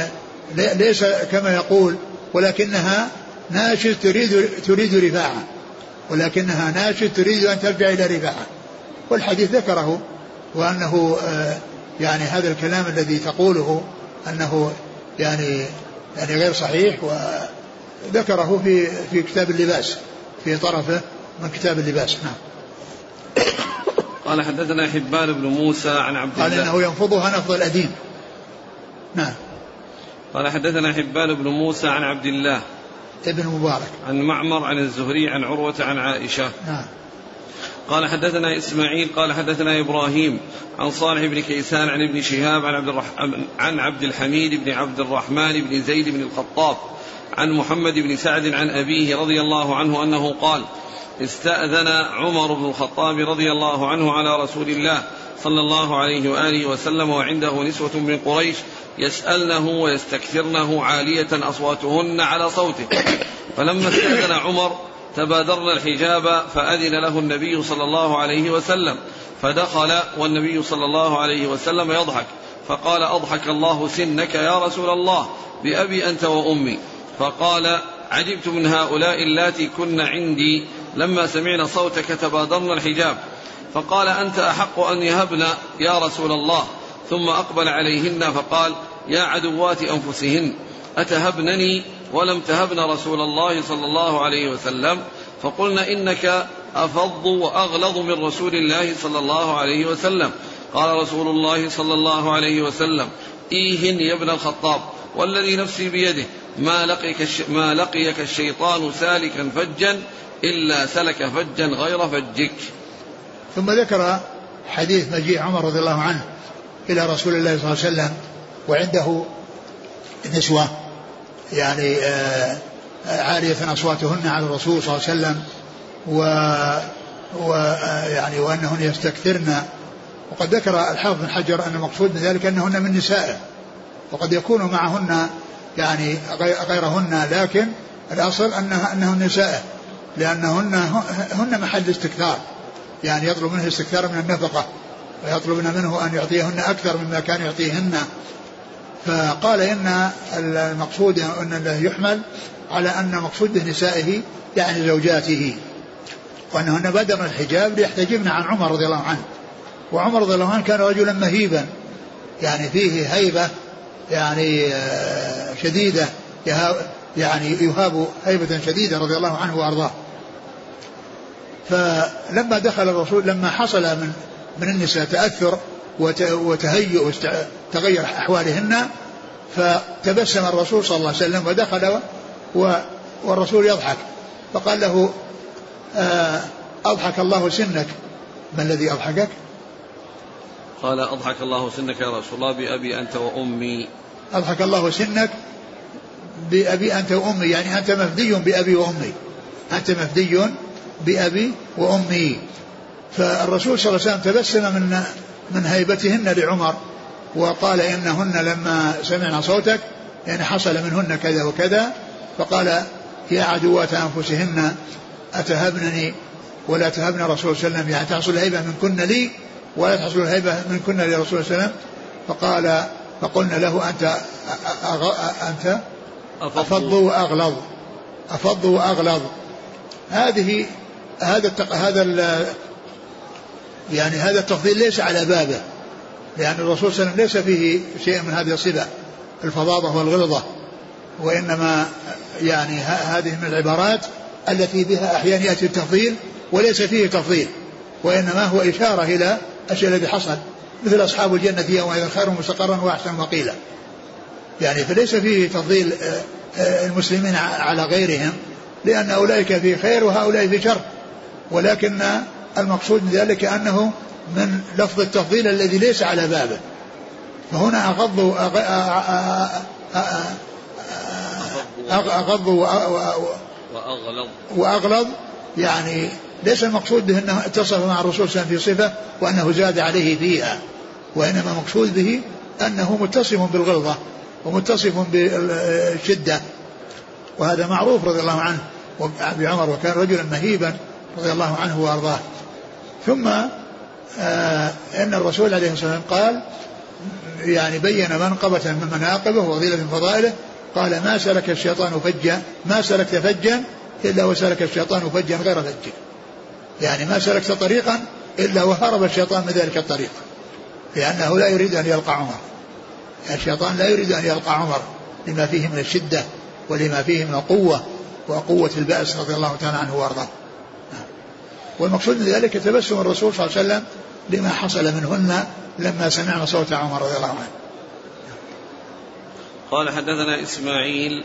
ليس كما يقول ولكنها ناشد تريد تريد رفاعة ولكنها ناشد تريد أن ترجع إلى رفاعة. والحديث ذكره وأنه يعني هذا الكلام الذي تقوله أنه يعني يعني غير صحيح وذكره في في كتاب اللباس في طرفه. من كتاب اللباس نعم. قال حدثنا حبان بن موسى عن عبد الله. قال انه ينفضها نفض الاديم نعم. قال حدثنا حبان بن موسى عن عبد الله. ابن مبارك. عن معمر عن الزهري عن عروة عن عائشة. نعم. قال حدثنا إسماعيل قال حدثنا إبراهيم عن صالح بن كيسان عن ابن شهاب عن عبد, الرح... عن عبد الحميد بن عبد الرحمن بن زيد بن الخطاب عن محمد بن سعد عن أبيه رضي الله عنه أنه قال استأذن عمر بن الخطاب رضي الله عنه على رسول الله صلى الله عليه وآله وسلم وعنده نسوة من قريش يسألنه ويستكثرنه عالية أصواتهن على صوته. فلما استأذن عمر تبادرنا الحجاب فأذن له النبي صلى الله عليه وسلم. فدخل والنبي صلى الله عليه وسلم يضحك. فقال أضحك الله سنك يا رسول الله بأبي أنت وأمي. فقال عجبت من هؤلاء اللاتي كن عندي لما سمعنا صوتك تبادرنا الحجاب. فقال أنت أحق أن يهبن يا رسول الله. ثم أقبل عليهن فقال يا عدوات أنفسهن أتهبنني ولم تهبن رسول الله صلى الله عليه وسلم؟ فقلنا إنك أفض وأغلظ من رسول الله صلى الله عليه وسلم. قال رسول الله صلى الله عليه وسلم إيهن يا ابن الخطاب والذي نفسي بيده ما لقيك, ما لقيك الشيطان سالكا فجا إلا سلك فجا غير فجك. ثم ذكر حديث مجيء عمر رضي الله عنه إلى رسول الله صلى الله عليه وسلم وعنده نسوة. يعني آه، عالية أصواتهن على الرسول صلى الله عليه وسلم و ويعني وأنهن يستكثرن. وقد ذكر الحافظ بن حجر أن المقصود من ذلك أنهن من نسائه وقد يكون معهن يعني غيرهن لكن الأصل أنها أنهن نسائه لأنهن هن محل استكثار. يعني يطلب منه استكثار من النفقة ويطلبن منه أن يعطيهن أكثر مما كان يعطيهن. فقال إن المقصود أن يحمل على أن مقصود نسائه يعني زوجاته. وأنهن بدر الحجاب ليحتجبن عن عمر رضي الله عنه. وعمر رضي الله عنه كان رجلا مهيبا. يعني فيه هيبة يعني آه، شديدة يعني يهاب هيبة شديدة رضي الله عنه وأرضاه. فلما دخل الرسول لما حصل من من النساء تأثر وتهيؤ وتغير أحوالهن فتبسم الرسول صلى الله عليه وسلم ودخل والرسول يضحك. فقال له آه، أضحك الله سنك. ما الذي أضحكك؟ قال أضحك الله سنك يا رسول الله بأبي أنت وأمي. أضحك الله سنك بأبي أنت وأمي يعني أنت مفدي بأبي وأمي. أنت مفدي بأبي وأمي فالرسول صلى الله عليه وسلم تبسم من من هيبتهن لعمر وقال إنهن لما سمعنا صوتك يعني حصل منهن كذا وكذا فقال يا عدوات أنفسهن أتهبنني ولا تهبن رسول صلى الله عليه وسلم يعني تحصل الهيبة من كن لي ولا تحصل الهيبة من كن لرسول صلى الله عليه وسلم. فقال فقلنا له أنت أنت؟ أفضوا وأغلظ. أفضوا وأغلظ. هذه هذا التق... هذا يعني هذا التفضيل ليس على بابه لأن الرسول صلى الله عليه وسلم ليس فيه شيء من هذه الصفة الفظاظة والغلظة وإنما يعني هذه من العبارات التي بها أحيانا يأتي التفضيل وليس فيه تفضيل وإنما هو إشارة إلى الشيء الذي حصل مثل أصحاب الجنة يومئذ خير مستقرا وأحسن مقيلا. يعني فليس فيه تفضيل آه، آه، المسلمين على غيرهم لأن أولئك في خير وهؤلاء في شر. ولكن المقصود من ذلك أنه من لفظ التفضيل الذي ليس على بابه. فهنا أغضوا أغضوا وأغلظ. وأغلظ يعني ليس المقصود به أنه اتصف مع الرسول صلى الله عليه وسلم في صفة وأنه زاد عليه فيها وإنما المقصود به أنه متصف بالغلظة ومتصف بالشدة وهذا معروف رضي الله عنه. وأبي عمر وكان رجلا مهيبا رضي الله عنه وأرضاه. ثم آه إن الرسول عليه الصلاة والسلام قال يعني بين منقبة من مناقبه وفضيلة من فضائله قال ما سلك الشيطان فجا ما سلكت فجا إلا وسلك الشيطان فجا غير فج يعني ما سلكت طريقا إلا وهرب الشيطان من ذلك الطريق لأنه لا يريد أن يلقى عمر. الشيطان لا يريد أن يلقى عمر لما فيه من الشدة ولما فيه من القوة وقوة البأس رضي الله تعالى عنه وأرضاه. والمقصود من ذلك تبسم الرسول صلى الله عليه وسلم لما حصل منهن لما سمعنا صوت عمر رضي الله عنه قال حدثنا إسماعيل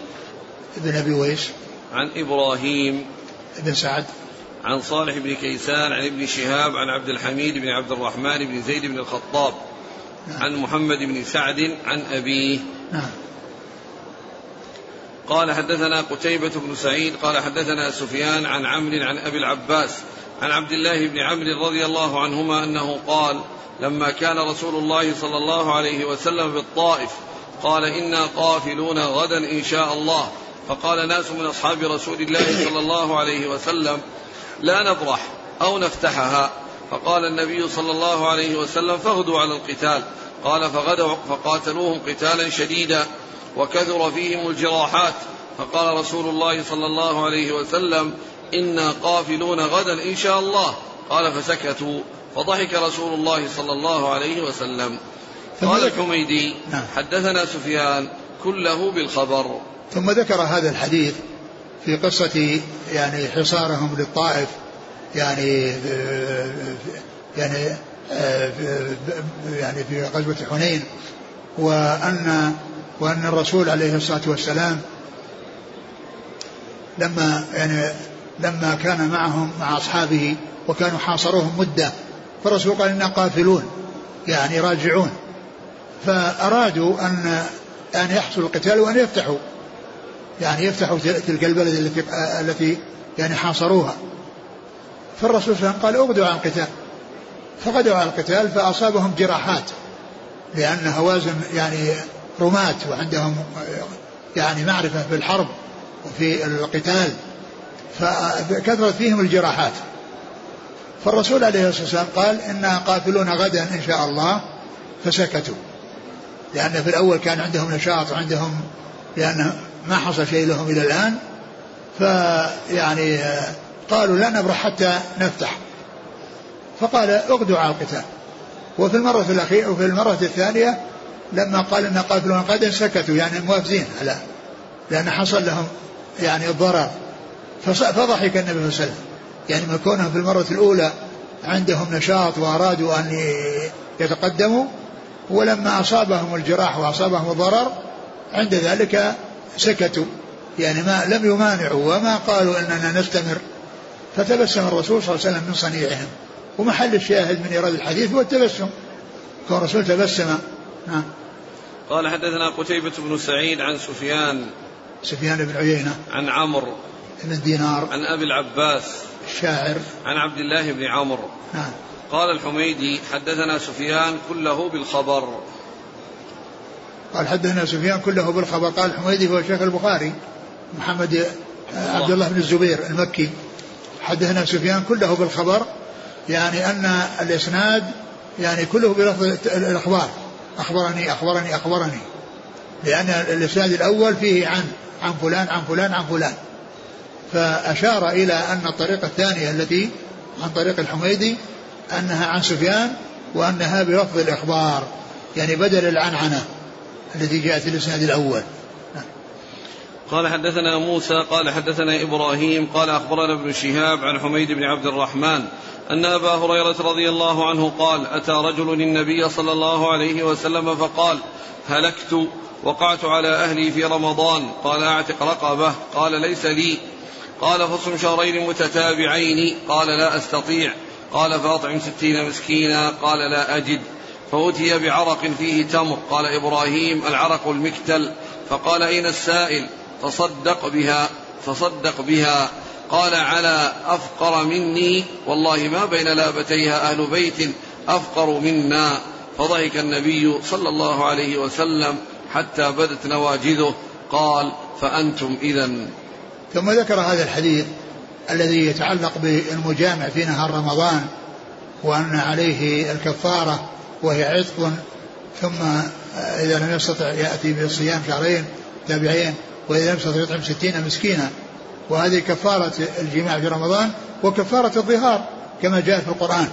ابن أبي ويس عن إبراهيم بن سعد عن صالح بن كيسان عن ابن شهاب عن عبد الحميد بن عبد الرحمن بن زيد بن الخطاب نعم. عن محمد بن سعد عن أبيه نعم. قال حدثنا قتيبة بن سعيد قال حدثنا سفيان عن عمرو عن أبي العباس عن عبد الله بن عمرو رضي الله عنهما أنه قال لما كان رسول الله صلى الله عليه وسلم بالطائف قال إنا قافلون غدا إن شاء الله. فقال ناس من أصحاب رسول الله صلى الله عليه وسلم لا نبرح أو نفتحها. فقال النبي صلى الله عليه وسلم فاغدوا على القتال. قال فغدوا فقاتلوهم قتالا شديدا وكثر فيهم الجراحات. فقال رسول الله صلى الله عليه وسلم إنا قافلون غدا إن شاء الله. قال فسكتوا فضحك رسول الله صلى الله عليه وسلم. قال الحميدي نعم. حدثنا سفيان كله بالخبر. ثم ذكر هذا الحديث في قصة يعني حصارهم للطائف يعني يعني يعني في غزوة حنين وأن وأن الرسول عليه الصلاة والسلام لما يعني لما كان معهم مع أصحابه وكانوا حاصروهم مدة فالرسول قال إنا قافلون يعني راجعون. فأرادوا أن أن يحصل القتال وأن يفتحوا يعني يفتحوا تلك البلد التي التي يعني حاصروها. فالرسول صلى الله عليه وسلم قال اغدوا عن القتال. فغدوا عن القتال فأصابهم جراحات لأن هوازن يعني رماة وعندهم يعني معرفة بالحرب وفي القتال. فكثرت فيهم الجراحات. فالرسول عليه الصلاة والسلام قال إنا قافلون غدا إن شاء الله فسكتوا. لأن في الأول كان عندهم نشاط وعندهم لأن ما حصل شيء لهم إلى الآن. فيعني قالوا لا نبرح حتى نفتح. فقال اغدوا على القتال. وفي المرة الأخيرة وفي المرة الثانية لما قال إن قاتلون غدا سكتوا. يعني موافزين على لأن حصل لهم يعني الضرر. فضحك النبي صلى الله عليه وسلم. يعني من كونهم في المرة الأولى عندهم نشاط وأرادوا أن يتقدموا ولما أصابهم الجراح وأصابهم الضرر عند ذلك سكتوا. يعني ما لم يمانعوا وما قالوا إننا نستمر. فتبسم الرسول صلى الله عليه وسلم من صنيعهم. ومحل الشاهد من إيراد الحديث هو التبسم. كون الرسول تبسم. نعم قال حدثنا قتيبة بن سعيد عن سفيان. سفيان بن عيينة. عن عمرو. بن دينار. عن أبي العباس. الشاعر. عن عبد الله بن عمرو. نعم. قال الحميدي حدثنا سفيان كله بالخبر. قال حدثنا سفيان كله بالخبر. قال الحميدي هو شيخ البخاري محمد عبد الله بن الزبير المكي. حدثنا سفيان كله بالخبر يعني أن الإسناد يعني كله بلفظ الأخبار. أخبرني أخبرني أخبرني. لأن الإسناد الأول فيه عن عن فلان عن فلان عن فلان. فأشار إلى أن الطريقة الثانية التي عن طريق الحميدي أنها عن سفيان وأنها بلفظ الإخبار يعني بدل العنعنة التي جاءت في الإسناد الأول. قال حدثنا موسى قال حدثنا إبراهيم قال أخبرنا ابن شهاب عن حميد بن عبد الرحمن أن أبا هريرة رضي الله عنه قال أتى رجل النبي صلى الله عليه وسلم فقال هلكت وقعت على أهلي في رمضان. قال أعتق رقبة. قال ليس لي. قال فصم شهرين متتابعين. قال لا أستطيع. قال فأطعم ستين مسكينا. قال لا أجد. فأتي بعرق فيه تمر. قال إبراهيم العرق المكتل. فقال أين السائل؟ تصدق بها. تصدق بها. قال على أفقر مني. والله ما بين لابتيها أهل بيت أفقر منا. فضحك النبي صلى الله عليه وسلم حتى بدت نواجذه. قال فأنتم إذا ثم ذكر هذا الحديث الذي يتعلق بالمجامع في نهار رمضان وأن عليه الكفارة وهي عتق ثم إذا لم يستطع يأتي بصيام شهرين تابعين وإذا لم يستطع يطعم ستين مسكينا. وهذه كفارة الجماع في رمضان وكفارة الظهار كما جاء في القرآن.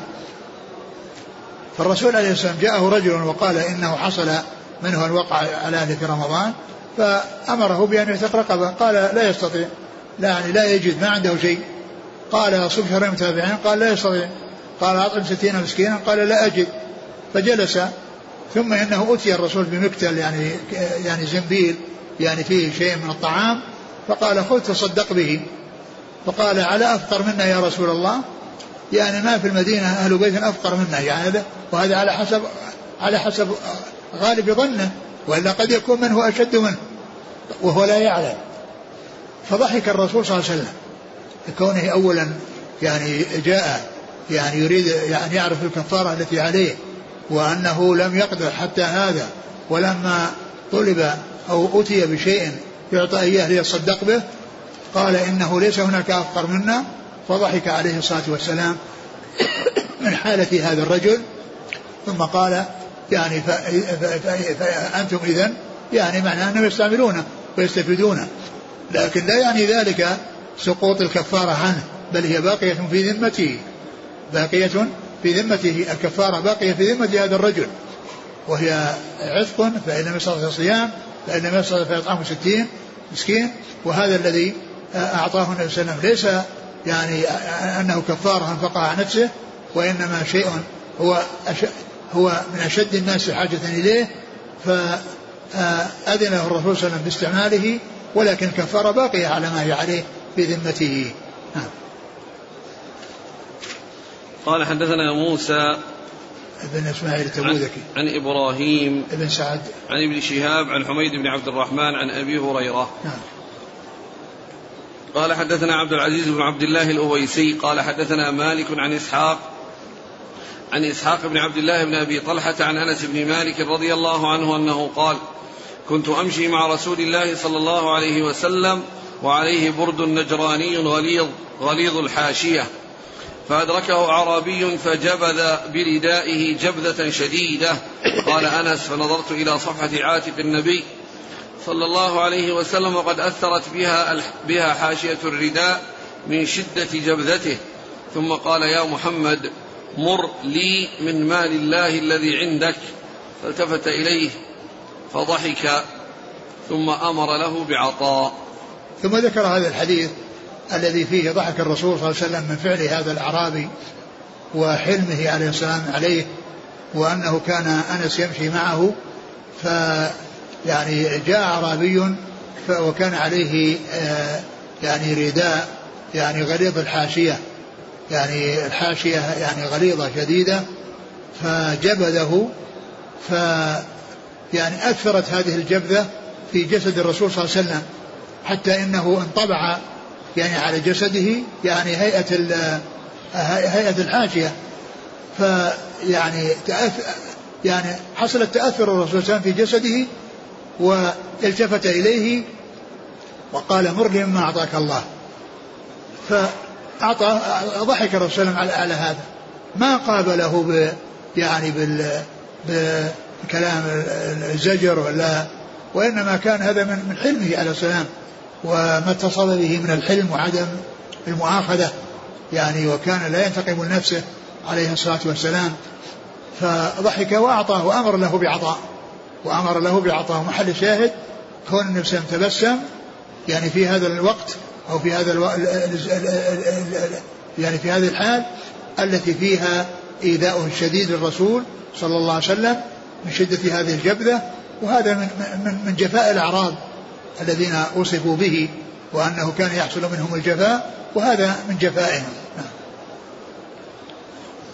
فالرسول عليه السلام جاءه رجل وقال إنه حصل منه الوقع على أهله في رمضان فأمره بأن يعتق رقبة قال لا يستطيع. لا يعني لا يجد ما عنده شيء. قال صم شهرين متابعين قال لا يستطيع. قال أطعم ستين مسكينا قال لا أجد. فجلس. ثم إنه أتي الرسول بمكتل يعني يعني زنبيل يعني فيه شيء من الطعام. فقال خذ تصدق به. فقال على أفقر منا يا رسول الله؟ يعني ما في المدينة أهل بيت أفقر منا يعني هذا وهذا على حسب على حسب غالب ظنه وإلا قد يكون من هو أشد منه وهو لا يعلم. فضحك الرسول صلى الله عليه وسلم كونه أولا يعني جاء يعني يريد يعني يعرف الكفارة التي عليه وأنه لم يقدر حتى هذا ولما طلب أو أتي بشيء يعطى إياه ليصدق به قال إنه ليس هناك أفقر منا فضحك عليه الصلاة والسلام من حالة هذا الرجل ثم قال يعني فأنتم إذا يعني معناه أنهم يستعملونه ويستفيدونه لكن لا يعني ذلك سقوط الكفارة عنه بل هي باقية في ذمته. باقية في ذمته الكفارة باقية في ذمة هذا الرجل. وهي عتق فإن لم يستطع صيام فإن لم يستطع فيطعم ستين مسكين. وهذا الذي أعطاه النبي صلى الله عليه وسلم ليس يعني أنه كفارة أنفقها عن نفسه وإنما شيء هو هو من أشد الناس حاجة إليه. فأذن له الرسول صلى الله عليه وسلم باستعماله ولكن الكفارة باقية على ما هي عليه في ذمته نعم. قال حدثنا موسى ابن إسماعيل التبوذكي عن, عن إبراهيم ابن سعد. عن ابن شهاب عن حميد بن عبد الرحمن عن أبي هريرة. نعم قال حدثنا عبد العزيز بن عبد الله الأويسي. قال حدثنا مالك عن اسحاق عن إسحاق بن عبد الله بن أبي طلحة عن أنس بن مالك رضي الله عنه أنه قال كنت أمشي مع رسول الله صلى الله عليه وسلم وعليه برد نجراني غليظ غليظ الحاشية. فأدركه أعرابي فجبذ بردائه جبذة شديدة. قال أنس فنظرت إلى صفحة عاتق النبي صلى الله عليه وسلم وقد أثرت بها بها حاشية الرداء من شدة جبذته. ثم قال يا محمد مر لي من مال الله الذي عندك. فالتفت إليه فضحك ثم أمر له بعطاء. ثم ذكر هذا الحديث الذي فيه ضحك الرسول صلى الله عليه وسلم من فعل هذا الأعرابي وحلمه عليه السلام عليه وأنه كان أنس يمشي معه ف يعني جاء أعرابي وكان عليه آه، يعني رداء يعني غليظ الحاشية يعني الحاشية يعني غليظة شديدة فجبذه ف يعني أثرت هذه الجبذة في جسد الرسول صلى الله عليه وسلم حتى إنه انطبع يعني على جسده يعني هيئة هيئة الحاشية فيعني تأثر يعني حصل التأثر الرسول صلى الله عليه وسلم في جسده والتفت إليه وقال مر لي مما أعطاك الله. فأعطى ضحك الرسول صلى الله عليه وسلم على هذا. ما قابله ب يعني بال بكلام الزجر ولا وإنما كان هذا من حلمه عليه السلام. وما اتصل به من الحلم وعدم المؤاخذة. يعني وكان لا ينتقم لنفسه عليه الصلاة والسلام. فضحك وأعطاه وأمر له بعطاء. وأمر له بعطاء. محل شاهد كون النبي صلى تبسم. يعني في هذا الوقت أو في هذا. يعني في هذه الحال التي فيها إيذاؤه الشديد للرسول صلى الله عليه وسلم من شدة هذه الجبذة وهذا من من من جفاء الأعراب الذين وصفوا به وأنه كان يحصل منهم الجفاء وهذا من جفائهم نعم.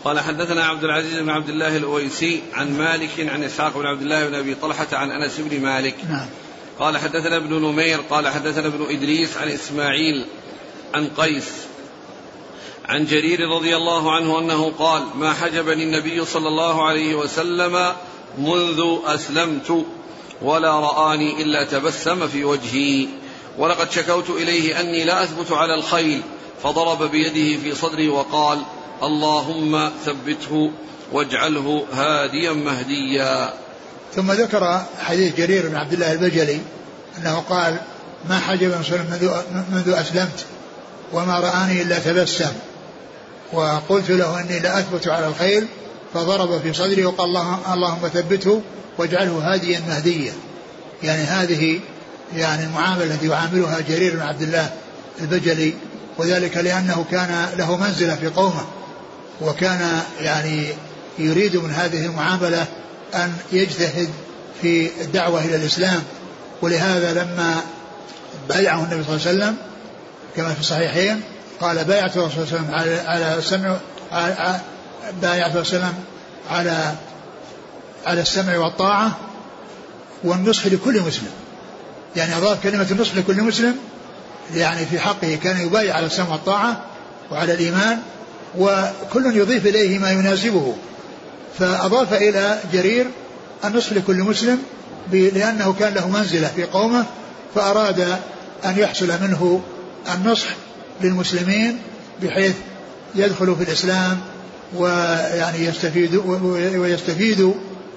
قال حدثنا عبد العزيز بن عبد الله الأويسي عن مالك عن إسحاق بن عبد الله بن أبي طلحة عن أنس بن مالك نعم. قال حدثنا ابن نمير قال حدثنا ابن إدريس عن إسماعيل عن قيس عن جرير رضي الله عنه أنه قال ما حجبني النبي صلى الله عليه وسلم منذ أسلمت ولا رآني إلا تبسم في وجهي. ولقد شكوت إليه أني لا أثبت على الخيل فضرب بيده في صدري وقال اللهم ثبته واجعله هاديا مهديا. ثم ذكر حديث جرير بن عبد الله البجلي أنه قال ما حجب منذ, منذ أسلمت وما رآني إلا تبسم. وقلت له أني لا أثبت على الخيل فضرب في صدري وقال اللهم ثبته واجعله هاديا مهديا. يعني هذه يعني المعاملة التي يعاملها جرير بن عبد الله البجلي وذلك لأنه كان له منزلة في قومه وكان يعني يريد من هذه المعاملة أن يجتهد في الدعوة إلى الإسلام. ولهذا لما بايعه النبي صلى الله عليه وسلم كما في الصحيحين قال بايعت الرسول صلى الله عليه وسلم على على السمع الرسول صلى عليه وسلم على على السمع والطاعة والنصح لكل مسلم. يعني أضاف كلمة النصح لكل مسلم يعني في حقه كان يبايع على السمع والطاعة وعلى الإيمان وكل يضيف إليه ما يناسبه. فأضاف إلى جرير النصح لكل مسلم لأنه كان له منزلة في قومه فأراد أن يحصل منه النصح للمسلمين بحيث يدخلوا في الإسلام ويعني يستفيد ويستفيد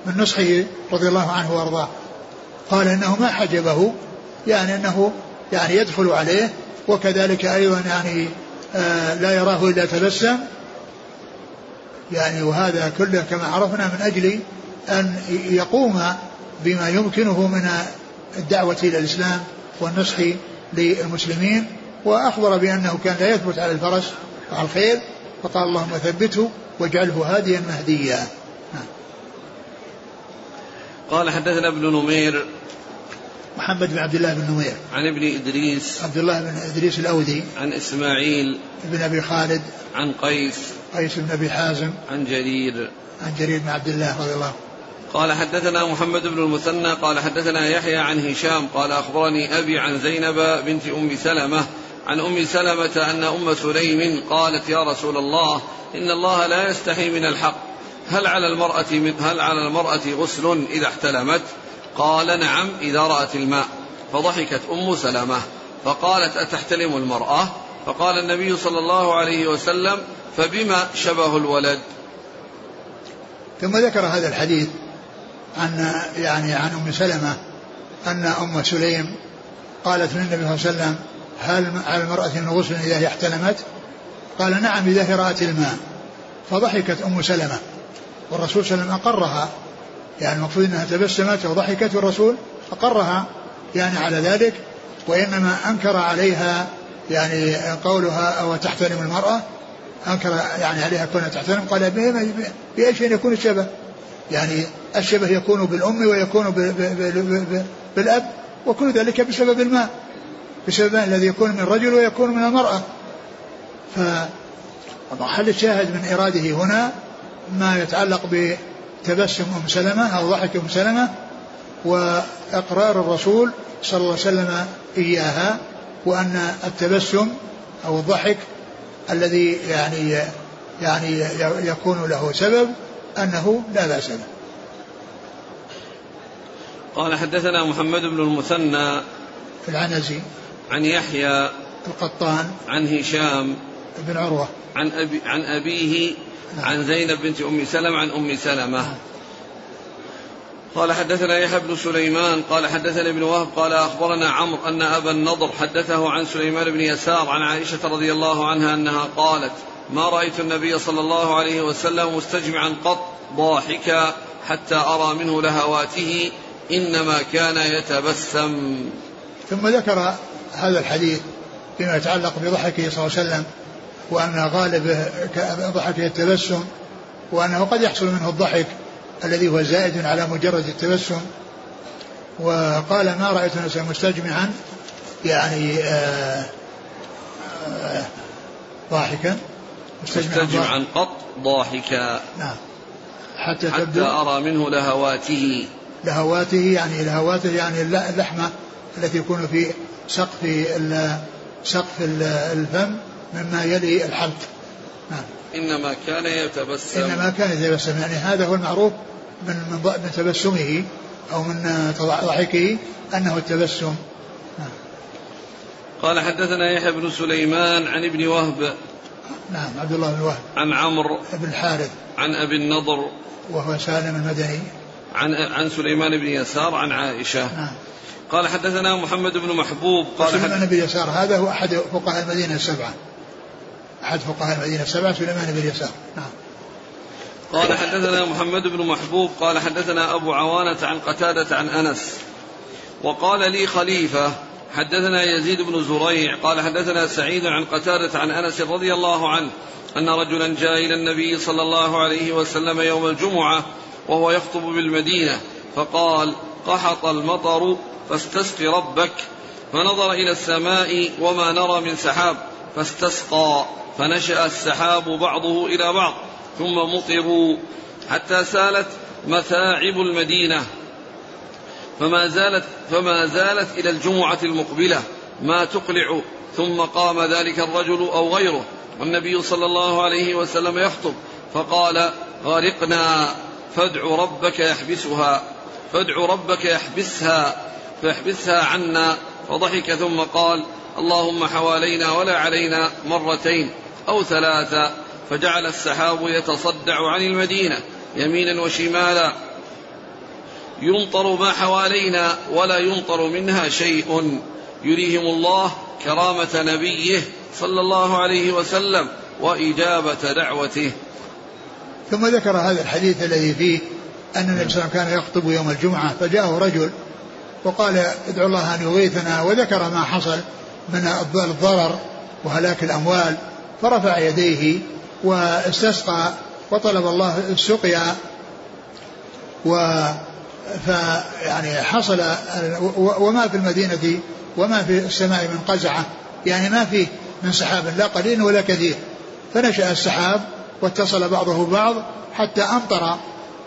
من نصحه رضي الله عنه وأرضاه. قال إنه ما حجبه يعني إنه يعني يدخل عليه وكذلك أيضا يعني آه لا يراه إلا تبسم. يعني وهذا كله كما عرفنا من أجل أن يقوم بما يمكنه من الدعوة إلى الإسلام والنصح للمسلمين. وأخبر بأنه كان لا يثبت على الفرس وعلى الخير فقال اللهم ثبته. واجعله هاديا مهديا. قال حدثنا ابن نمير. محمد بن عبد الله بن نمير. عن ابن إدريس. عبد الله بن إدريس الأودي. عن إسماعيل. بن أبي خالد. عن قيس. قيس بن أبي حازم. عن جرير. عن جرير بن عبد الله رضي الله قال حدثنا محمد بن المثنى. قال حدثنا يحيى عن هشام. قال أخبرني أبي عن زينب بنت أم سلمة عن أم سلمة أن أم سليم قالت يا رسول الله إن الله لا يستحي من الحق هل على المرأة هل على المرأة غسل إذا احتلمت؟ قال نعم إذا رأت الماء فضحكت أم سلمة فقالت أتحتلم المرأة؟ فقال النبي صلى الله عليه وسلم فبما شبه الولد ثم ذكر هذا الحديث عن يعني عن أم سلمة أن أم سليم قالت للنبي صلى الله عليه وسلم هل على المرأة غسل إذا احتلمت؟ قال نعم إذا رأت الماء. فضحكت أم سلمة. والرسول صلى الله عليه وسلم أقرها. يعني المقصود أنها تبسمت وضحكت والرسول أقرها يعني على ذلك. وإنما أنكر عليها يعني قولها أو تحترم المرأة. أنكر يعني عليها كونها تحترم. قال بأي شيء يكون الشبه. يعني الشبه يكون بالأم ويكون بالأب وكل ذلك بسبب الماء. بسبب الذي يكون من الرجل ويكون من المرأة. فمحل الشاهد من إراده هنا ما يتعلق بتبسم أم سلمة أو ضحك أم سلمة وإقرار الرسول صلى الله عليه وسلم إياها وأن التبسم أو الضحك الذي يعني يعني يكون له سبب أنه لا بأس به. قال حدثنا محمد بن المثنى. العنزي. عن يحيى القطان عن هشام بن عروة عن أبي عن أبيه نعم. عن زينب بنت أم سلمة عن أم سلمة نعم. قال حدثنا يحيى بن سليمان قال حدثنا ابن وهب قال أخبرنا عمرو أن أبا النضر حدثه عن سليمان بن يسار عن عائشة رضي الله عنها أنها قالت ما رأيت النبي صلى الله عليه وسلم مستجمعا قط ضاحكا حتى أرى منه لهواته إنما كان يتبسم ثم ذكر هذا الحديث فيما يتعلق بضحكه صلى الله عليه وسلم وأن غالب ضحكه التبسم وأنه قد يحصل منه الضحك الذي هو زائد على مجرد التبسم. وقال ما رأيت نفسا مستجمعا؟ يعني آه، آه، ضاحكا. مستجمعا. قط ضاحكا. نعم. حتى, حتى أرى منه لهواته. لهواته يعني لهواته يعني اللحمة التي يكون في سقف سقف الفم مما يلي الحلق نعم. إنما كان يتبسم. إنما كان يتبسم. يعني هذا هو المعروف من من تبسمه أو من ضحكه أنه التبسم. نعم. قال حدثنا يحيى بن سليمان عن ابن وهب. نعم عبد الله بن وهب. عن عمرو. بن الحارث عن أبي النضر. وهو سالم المدني. عن عن سليمان بن يسار عن عائشة. نعم. قال حدثنا محمد بن محبوب قال سليمان بن يسار هذا هو أحد فقهاء المدينة السبعة. أحد فقهاء المدينة السبعة سليمان بن يسار. نعم. قال حدثنا محمد بن محبوب قال حدثنا أبو عوانة عن قتادة عن أنس. وقال لي خليفة حدثنا يزيد بن زريع قال حدثنا سعيد عن قتادة عن أنس رضي الله عنه أن رجلا جاء إلى النبي صلى الله عليه وسلم يوم الجمعة وهو يخطب بالمدينة فقال قحط المطر فاستسق ربك فنظر إلى السماء وما نرى من سحاب فاستسقى فنشأ السحاب بعضه إلى بعض ثم مطروا حتى سالت مثاعب المدينة. فما زالت فما زالت إلى الجمعة المقبلة ما تقلع ثم قام ذلك الرجل أو غيره والنبي صلى الله عليه وسلم يخطب فقال غرقنا فادع ربك يحبسها فادع ربك يحبسها. فيحبسها عنا فضحك ثم قال اللهم حوالينا ولا علينا مرتين أو ثلاثا فجعل السحاب يتصدع عن المدينة يمينا وشمالا. يمطر ما حوالينا ولا يمطر منها شيء. يريهم الله كرامة نبيه صلى الله عليه وسلم وإجابة دعوته. ثم ذكر هذا الحديث الذي فيه أن النبي صلى الله عليه وسلم كان يخطب يوم الجمعة فجاءه رجل وقال ادعو الله أن يغيثنا وذكر ما حصل من الضرر وهلاك الأموال فرفع يديه واستسقى وطلب الله السقيا و فيعني حصل وما في المدينة وما في السماء من قزعة يعني ما فيه من سحاب لا قليل ولا كثير. فنشأ السحاب واتصل بعضه بعض حتى أمطر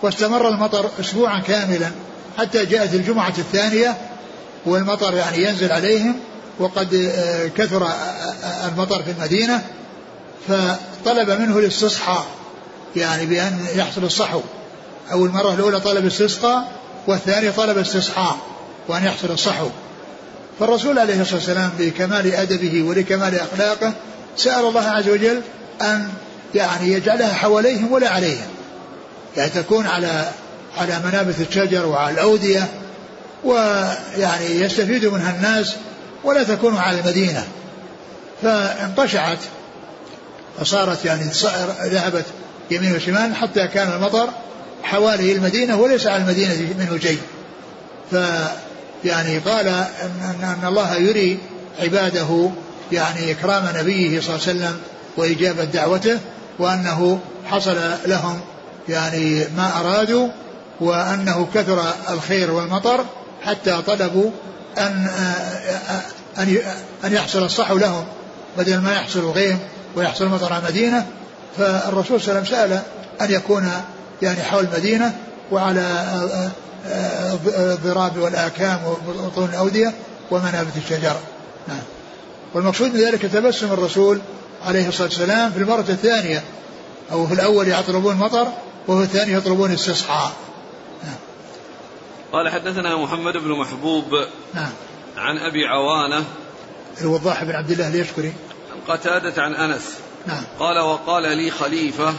واستمر المطر أسبوعا كاملا. حتى جاءت الجمعة الثانية والمطر يعني ينزل عليهم وقد آه، كثر آه، آه، المطر في المدينة فطلب منه الاستصحاء يعني بأن يحصل الصحو. أو المرة الأولى طلب استسقاء والثانية طلب استصحاء وأن يحصل الصحو. فالرسول عليه الصلاة والسلام بكمال أدبه ولكمال أخلاقه سأل الله عز وجل أن يعني يجعلها حواليهم ولا عليهم. يعني تكون على على منابت الشجر وعلى الأودية ويعني يستفيد منها الناس ولا تكون على المدينة. فانقشعت فصارت يعني ذهبت يمين وشمال حتى كان المطر حوالي المدينة وليس على المدينة منه شيء. ف يعني قال أن, أن الله يري عباده يعني إكرام نبيه صلى الله عليه وسلم وإجابة دعوته وأنه حصل لهم يعني ما أرادوا وأنه كثر الخير والمطر حتى طلبوا أن أن أن يحصل الصحو لهم بدل ما يحصل الغيم ويحصل مطر على المدينة. فالرسول صلى الله عليه وسلم سأل أن يكون يعني حول المدينة وعلى الضراب والآكام وبطون الأودية ومنابت الشجر نعم. والمقصود من ذلك تبسم الرسول عليه الصلاة والسلام في المرة الثانية أو في الأول يطلبون مطر وفي الثاني يطلبون استصحاء. قال حدثنا محمد بن محبوب نعم. عن أبي عوانة الوضاح بن عبد الله اليشكري عن قتادة عن أنس. نعم. قال وقال لي خليفة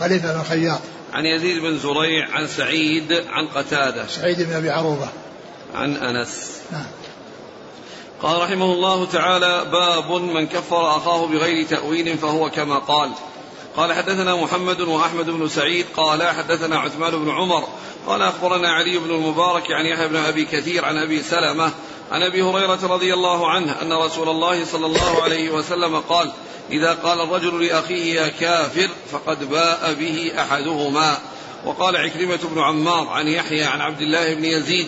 خليفة بن خياط. عن يزيد بن زريع عن سعيد عن قتادة. سعيد بن أبي عروبة. عن أنس. نعم. قال رحمه الله تعالى باب من كفر أخاه بغير تأويل فهو كما قال. قال حدثنا محمد وأحمد بن سعيد قال حدثنا عثمان بن عمر قال أخبرنا علي بن المبارك عن يحيى بن أبي كثير عن أبي سلمة عن أبي هريرة رضي الله عنه أن رسول الله صلى الله عليه وسلم قال إذا قال الرجل لأخيه يا كافر فقد باء به أحدهما. وقال عكرمة بن عمار عن يحيى عن عبد الله بن يزيد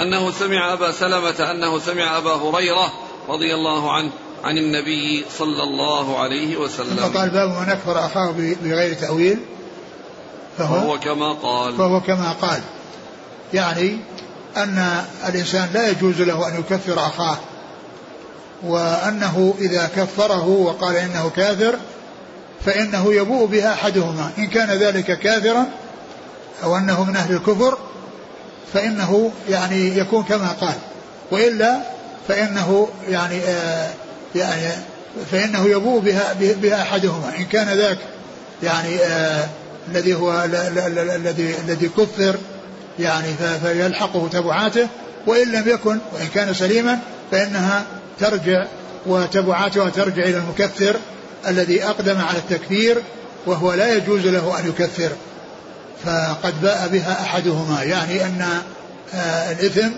أنه سمع أبا سلمة أنه سمع أبا هريرة رضي الله عنه عن النبي صلى الله عليه وسلم. فقال باب من أكفر أخاه بغير تأويل. فهو, فهو كما قال. فهو كما قال. يعني أن الإنسان لا يجوز له أن يكفر أخاه. وأنه إذا كفره وقال إنه كافر فإنه يبوء بها أحدهما. إن كان ذلك كافرا أو أنه من أهل الكفر فإنه يعني يكون كما قال. وإلا فإنه يعني آه يعني فإنه يبوء بها بها أحدهما. إن كان ذاك يعني آه الذي هو الذي الذي كفر يعني فيلحقه تبعاته. وإن لم يكن وإن كان سليما فإنها ترجع وتبعاتها ترجع إلى المكفر الذي أقدم على التكفير وهو لا يجوز له أن يكفر. فقد باء بها أحدهما. يعني أن آه، الإثم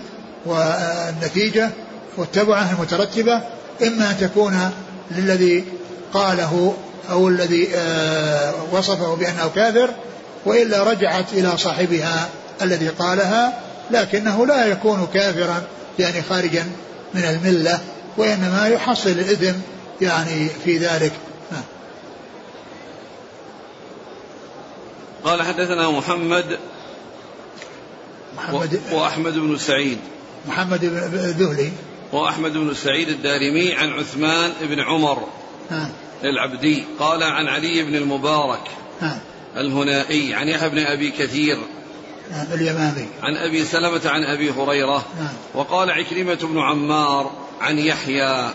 والنتيجة والتبعة المترتبة إما أن تكون للذي قاله أو الذي آه، وصفه بأنه كافر وإلا رجعت إلى صاحبها الذي قالها لكنه لا يكون كافرا يعني خارجا من الملة وإنما يحصل الإثم يعني في ذلك. نعم. قال حدثنا محمد محمد وأحمد بن سعيد. محمد بن الذهلي وأحمد بن سعيد الدارمي عن عثمان بن عمر ها. العبدي قال عن علي بن المبارك ها. الهنائي عن يحيى بن أبي كثير اليمامي عن أبي سلمة عن أبي هريرة. وقال عكرمة بن عمار عن يحيى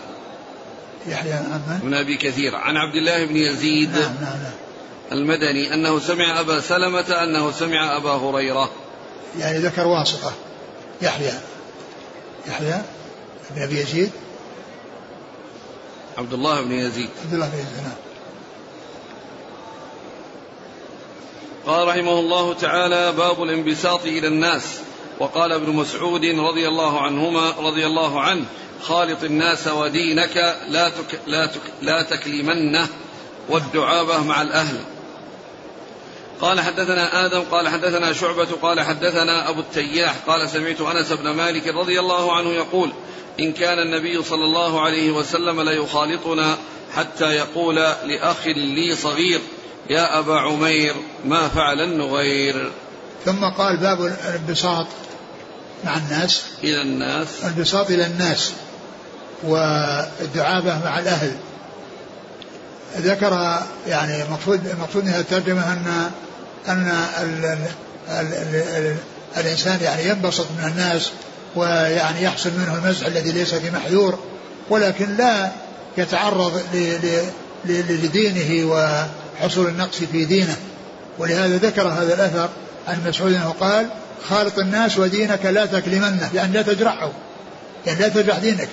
يحيى بن أبي كثير عن عبد الله بن يزيد نعم نعم نعم. المدني أنه سمع أبا سلمة أنه سمع أبا هريرة يعني ذكر واسطة يحيى يحيى بن أبي يزيد. عبد الله بن يزيد. عبد الله بن يزيد نعم. قال رحمه الله تعالى باب الانبساط إلى الناس. وقال ابن مسعود رضي الله عنهما رضي الله عنه خالط الناس ودينك لا تك لا تك لا تكلمنه والدعابة مع الأهل. قال حدثنا آدم قال حدثنا شعبة قال حدثنا أبو التياح قال سمعت أنس بن مالك رضي الله عنه يقول إن كان النبي صلى الله عليه وسلم ليخالطنا حتى يقول لأخ لي صغير يا أبا عمير ما فعل النغير. ثم قال باب الانبساط مع الناس. إلى الناس. الانبساط إلى الناس والدعابة مع الأهل. ذكر يعني مقصود مقصود من الترجمة أن أن ال ال ال ال الإنسان يعني ينبسط من الناس ويعني يحصل منه المزح الذي ليس بمحذور ولكن لا يتعرض لدينه وحصول النقص في دينه. ولهذا ذكر هذا الأثر عن مسعود أنه قال خالط الناس ودينك لا تكلمنه. يعني لا تجرحه. يعني لا تجرح دينك.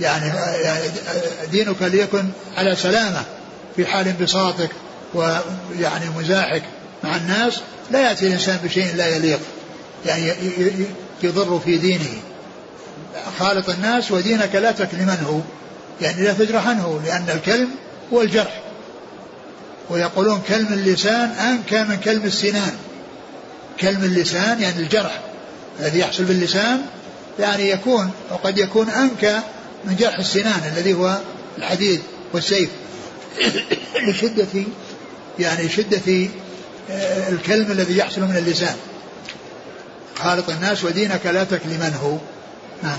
يعني دينك ليكن على سلامة. في حال انبساطك ويعني مزاحك مع الناس لا يأتي الإنسان بشيء لا يليق يعني يضر في دينه. خالط الناس ودينك لا تكلمنه يعني لا تجرحنه لأن الكلم هو الجرح. ويقولون كلم اللسان أنكى من كلم السنان. كلم اللسان يعني الجرح الذي يحصل باللسان يعني يكون وقد يكون أنكى من جرح السنان الذي هو الحديد والسيف. لشدة يعني شدة آه، الكلم الذي يحصل من اللسان. خالط الناس ودينك لا تكلمنه. نعم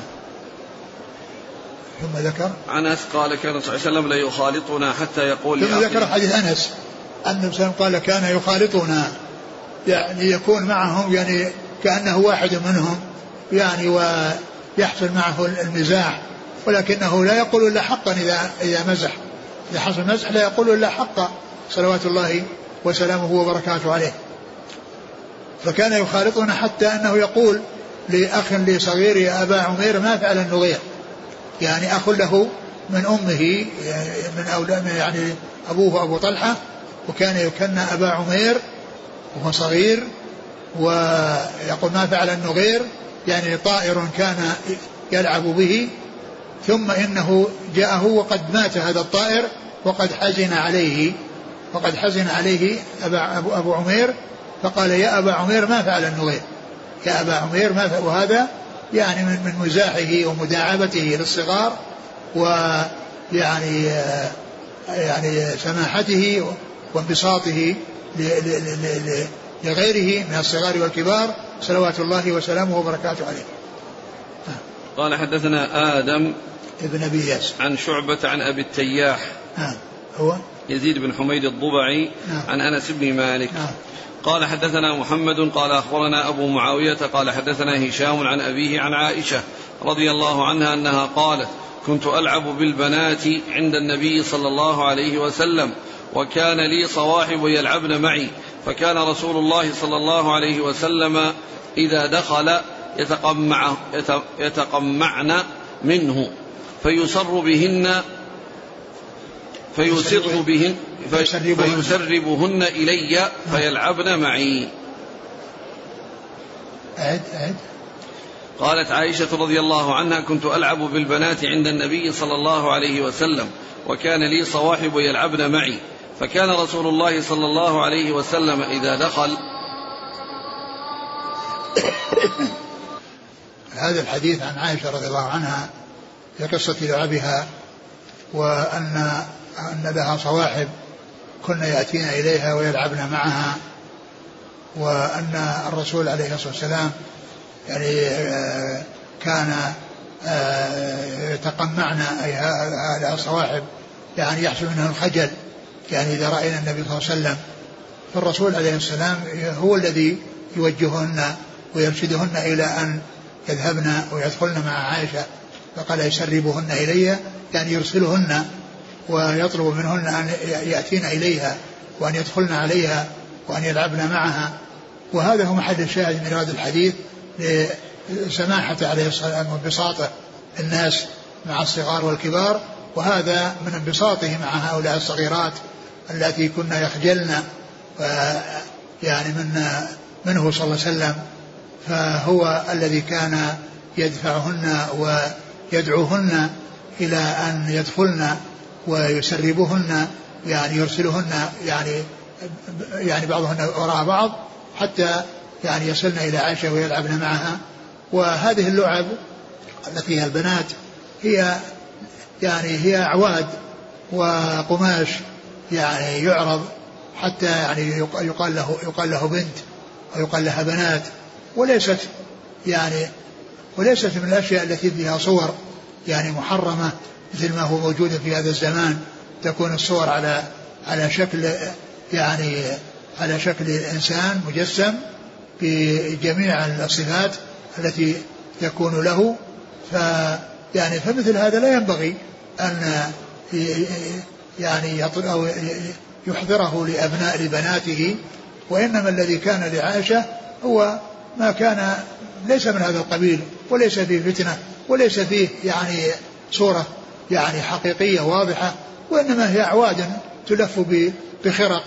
ثم ذكر. أنس قال كان صلى الله عليه وسلم لا يخالطنا حتى يقول ثم ذكر حديث أنس. أن النبي قال كان يخالطنا. يعني يكون معهم يعني كأنه واحد منهم يعني ويحصل معه المزاح. ولكنه لا يقول إلا حقا إذا إذا مزح. إذا حصل مزح لا يقول إلا حقا صلوات الله وسلامه وبركاته عليه. فكان يخالطنا حتى أنه يقول لأخ لي صغير يا أبا عمير ما فعل النغير يعني أخ له من أمه من أولاد يعني أبوه أبو طلحة وكان يكنى أبا عمير وهو صغير ويقول ما فعل النغير يعني طائر كان يلعب به ثم إنه جاءه وقد مات هذا الطائر وقد حزن عليه وقد حزن عليه أبا أبو, أبو عمير فقال يا أبا عمير ما فعل النغير يا أبا عمير ما فعل وهذا يعني من من مزاحه ومداعبته للصغار ويعني يعني سماحته وانبساطه لغيره من الصغار والكبار صلوات الله وسلامه وبركاته عليه. قال حدثنا آدم ابن أبي ياس. عن شعبة عن أبي التياح. نعم. هو؟ يزيد بن حميد الضبعي نعم. عن أنس بن مالك. نعم. قال حدثنا محمد قال أخبرنا أبو معاوية قال حدثنا هشام عن أبيه عن عائشة رضي الله عنها أنها قالت كنت ألعب بالبنات عند النبي صلى الله عليه وسلم وكان لي صواحب يلعبن معي فكان رسول الله صلى الله عليه وسلم إذا دخل يتقمع يتقمعن منه فيسر بهن فيسر بهن فيسربهن إلي فيلعبن معي. أعد أعد. قالت عائشة رضي الله عنها كنت ألعب بالبنات عند النبي صلى الله عليه وسلم وكان لي صواحب يلعبن معي. فكان رسول الله صلى الله عليه وسلم إذا دخل هذا الحديث عن عائشة رضي الله عنها في قصة لعبها وأن أن لها صواحب كن يأتين إليها ويلعبن معها وأن الرسول عليه الصلاة والسلام يعني آه، كان آه، يتقمعن أي هذه الصواحب يعني يحصل منها الخجل يعني إذا رأينا النبي صلى الله عليه وسلم فالرسول عليه السلام هو الذي يوجههن ويرشدهن إلى أن يذهبن ويدخلن مع عائشة فقال يسربهن إلي يعني يرسلهن ويطلب منهن أن يأتين إليها وأن يدخلن عليها وأن يلعبن معها. وهذا هو محل الشاهد من هذا الحديث لسماحة عليه السلام وانبساطه الناس مع الصغار والكبار. وهذا من انبساطه مع هؤلاء الصغيرات التي كن يخجلن يعني من منه صلى الله عليه وسلم فهو الذي كان يدفعهن ويدعوهن إلى أن يدخلن ويسربهن يعني يرسلهن يعني يعني بعضهن وراء بعض حتى يعني يصلن إلى عائشة ويلعبن معها. وهذه اللعب التي هي البنات هي يعني هي أعواد وقماش يعني يعرض حتى يعني يقال له يقال له بنت ويقال لها بنات. وليست يعني وليست من الأشياء التي فيها صور يعني محرمة مثل ما هو موجود في هذا الزمان تكون الصور على على شكل يعني على شكل إنسان مجسم بجميع الصفات التي تكون له. ف يعني فمثل هذا لا ينبغي أن يعني أو يحضره لأبناء لبناته وإنما الذي كان لعائشة هو ما كان ليس من هذا القبيل وليس فيه فتنة وليس فيه يعني صورة يعني حقيقية واضحة وإنما هي أعواد تلف بخرق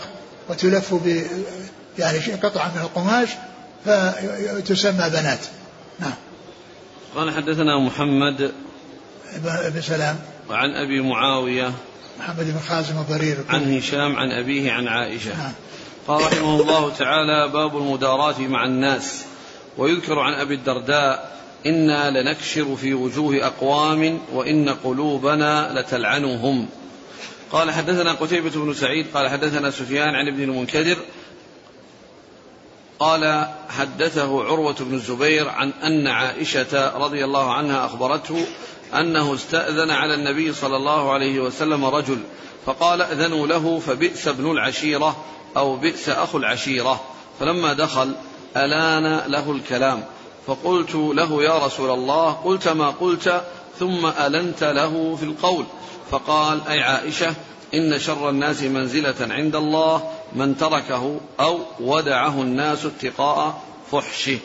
وتلف ب يعني قطعة من القماش فتسمى بنات. نعم. قال حدثنا محمد بن سلام. وعن أبي معاوية محمد بن خازم الضرير. عن هشام عن أبيه عن عائشة. نعم. قال رحمه الله تعالى باب المداراة مع الناس. ويذكر عن أبي الدرداء إنا لنكشر في وجوه أقوام وإن قلوبنا لتلعنهم. قال حدثنا قتيبة بن سعيد قال حدثنا سفيان عن ابن المنكدر قال حدثه عروة بن الزبير عن أن عائشة رضي الله عنها أخبرته أنه استأذن على النبي صلى الله عليه وسلم رجل فقال أذنوا له فبئس ابن العشيرة أو بئس أخو العشيرة. فلما دخل ألآن له الكلام. فقلت له يا رسول الله قلت ما قلت ثم ألنت له في القول. فقال أي عائشة إن شر الناس منزلة عند الله من تركه أو ودعه الناس اتقاء فحشه.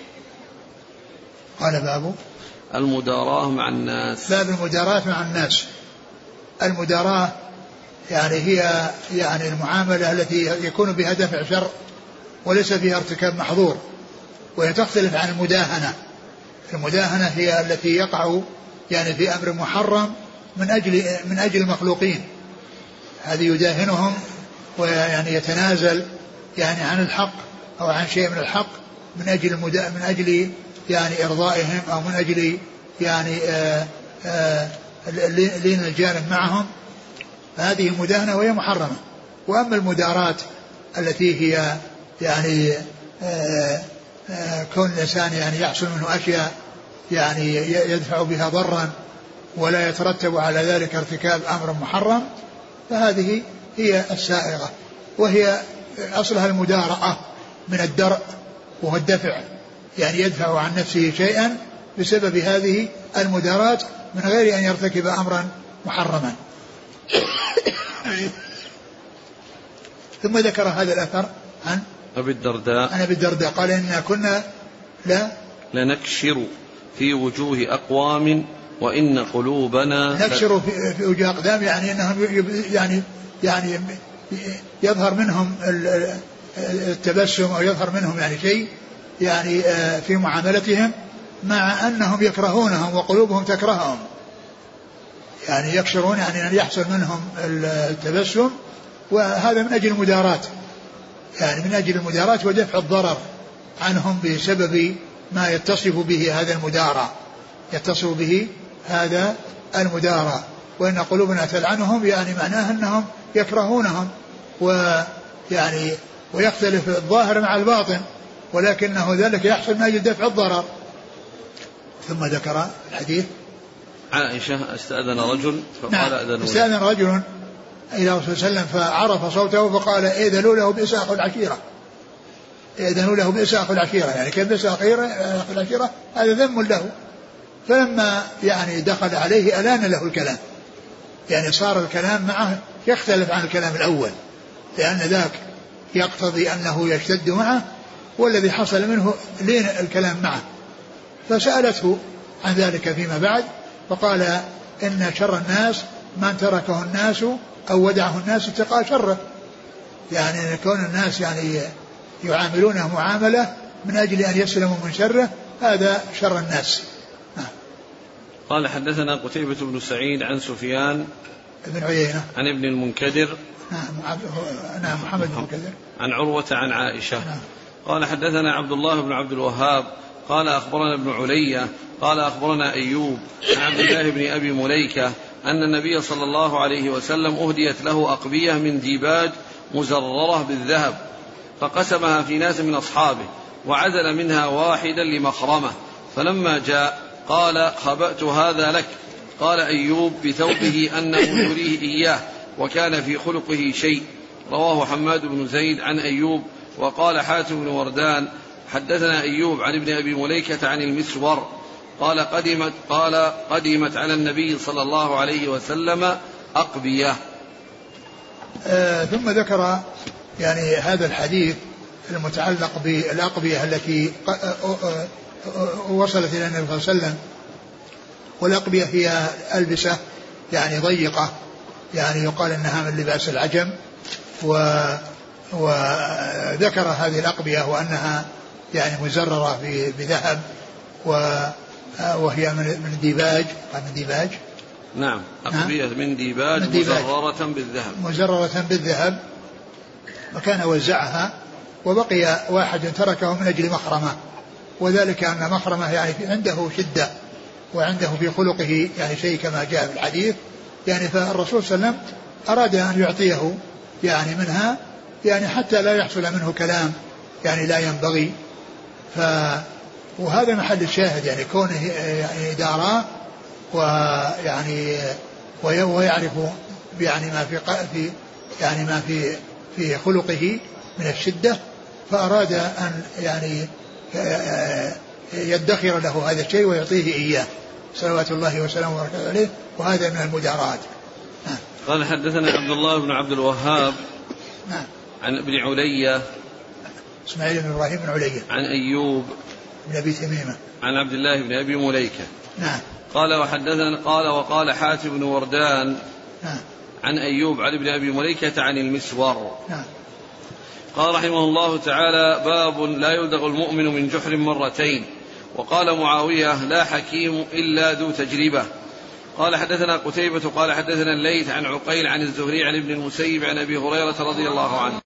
قال باب؟ المداراة مع الناس. باب المداراة مع الناس. المداراة يعني هي يعني المعاملة التي يكون بها دفع شر وليس فيها ارتكاب محظور. وهي تختلف عن المداهنة. المداهنة هي التي يقع يعني في أمر محرم من أجل من أجل المخلوقين. هذه يداهنهم ويعني يتنازل يعني عن الحق أو عن شيء من الحق من أجل من أجل يعني إرضائهم أو من أجل يعني آآ آآ لين الجانب معهم. فهذه مداهنة وهي محرمة. وأما المدارات التي هي يعني آآ آآ كون الإنسان يعني يحصل منه أشياء يعني يدفع بها ضرا ولا يترتب على ذلك ارتكاب أمر محرم فهذه هي السائغة. وهي أصلها المدارأة من الدرء وهو الدفع يعني يدفع عن نفسه شيئا بسبب هذه المدارات من غير أن يرتكب أمرا محرما. ثم ذكر هذا الأثر عن أبي الدرداء. عن أبي الدرداء. قال إنا كنا لا. لنكشر في وجوه أقوام وإن قلوبنا نكشر في, وجوه أقدام يعني أنهم يعني يعني يظهر منهم التبسم أو يظهر منهم يعني شيء يعني آه، في معاملتهم مع أنهم يكرهونهم وقلوبهم تكرههم. يعني يكشرون يعني أن يحصل منهم التبسم وهذا من أجل المداراة. يعني من أجل المداراة ودفع الضرر عنهم بسبب ما يتصف به هذا المدارة يتصف به هذا المدارة وإن قلوبنا تلعنهم يعني معناه أنهم يكرهونهم. ويعني ويختلف الظاهر مع الباطن ولكنه ذلك يحصل من أجل دفع الضرر. ثم ذكر الحديث. عائشة أستأذن رجل؟ فقال نعم أذنوا أستأذن رجل. إلى الرسول صلى الله عليه وسلم فعرف صوته فقال ائذنوا له بئس العشيرة. ائذنوا له بئس العشيرة يعني كيف بئس العشيرة هذا ذم له. فلما يعني دخل عليه ألان له الكلام. يعني صار الكلام معه يختلف عن الكلام الأول لأن ذاك يقتضي أنه يشتد معه والذي حصل منه لين الكلام معه. فسألته عن ذلك فيما بعد فقال إن شر الناس من تركه الناس أو ودعه الناس اتقاء شره. يعني أن كون الناس يعني يعاملونه معاملة من أجل أن يسلموا من شره هذا شر الناس. نعم. قال حدثنا قتيبة بن سعيد عن سفيان بن عيينة. عن ابن المنكدر. نعم نعم محمد بن المنكدر. عن عروة عن عائشة. نعم. قال حدثنا عبد الله بن عبد الوهاب. قال أخبرنا ابن علية قال أخبرنا أيوب عن عبد الله بن أبي مليكة. أن النبي صلى الله عليه وسلم أهديت له أقبية من ديباج مزررة بالذهب فقسمها في ناس من أصحابه وعزل منها واحدا لمخرمة. فلما جاء قال خبأت هذا لك. قال أيوب بثوبه أنه يريه إياه وكان في خلقه شيء. رواه حماد بن زيد عن أيوب وقال حاتم بن وردان حدثنا أيوب عن ابن أبي مليكة عن المسور قال قدمت قال قدمت على النبي صلى الله عليه وسلم أقبية. آه ثم ذكر يعني هذا الحديث المتعلق بالأقبية التي وصلت إلى النبي صلى الله عليه وسلم. والأقبية هي ألبسة يعني ضيقة يعني يقال أنها من لباس العجم. و وذكر هذه الأقبية وأنها يعني مزررة بذهب. و وهي من من ديباج من ديباج. نعم أقبية من ديباج, من ديباج مزررة بالذهب. مزررة بالذهب. وكان وزعها وبقي واحد تركه من أجل مخرمة. وذلك أن مخرمة يعني عنده شدة وعنده في خلقه يعني شيء كما جاء في الحديث. يعني فالرسول صلى الله عليه وسلم أراد أن يعطيه يعني منها يعني حتى لا يحصل منه كلام يعني لا ينبغي. ف وهذا محل الشاهد يعني كونه يعني داراه ويعني ويعرف يعني ما في في يعني ما في في خلقه من الشدة فأراد أن يعني يدخر له هذا الشيء ويعطيه إياه. صلوات الله وسلامه وبركاته عليه. وهذا من المداراة نعم. قال حدثنا عبد الله بن عبد الوهاب نعم. عن ابن علية إسماعيل بن إبراهيم بن علية. عن أيوب بن أبي تميمة. عن عبد الله بن أبي مليكة. نعم. قال وحدثنا قال وقال حاتم بن وردان نعم. عن أيوب عن ابن أبي مليكة عن المسور. نعم. قال رحمه الله تعالى باب لا يلدغ المؤمن من جحر مرتين. وقال معاوية لا حكيم إلا ذو تجربة. قال حدثنا قتيبة قال حدثنا الليث عن عقيل عن الزهري عن ابن المسيب عن أبي هريرة رضي الله عنه.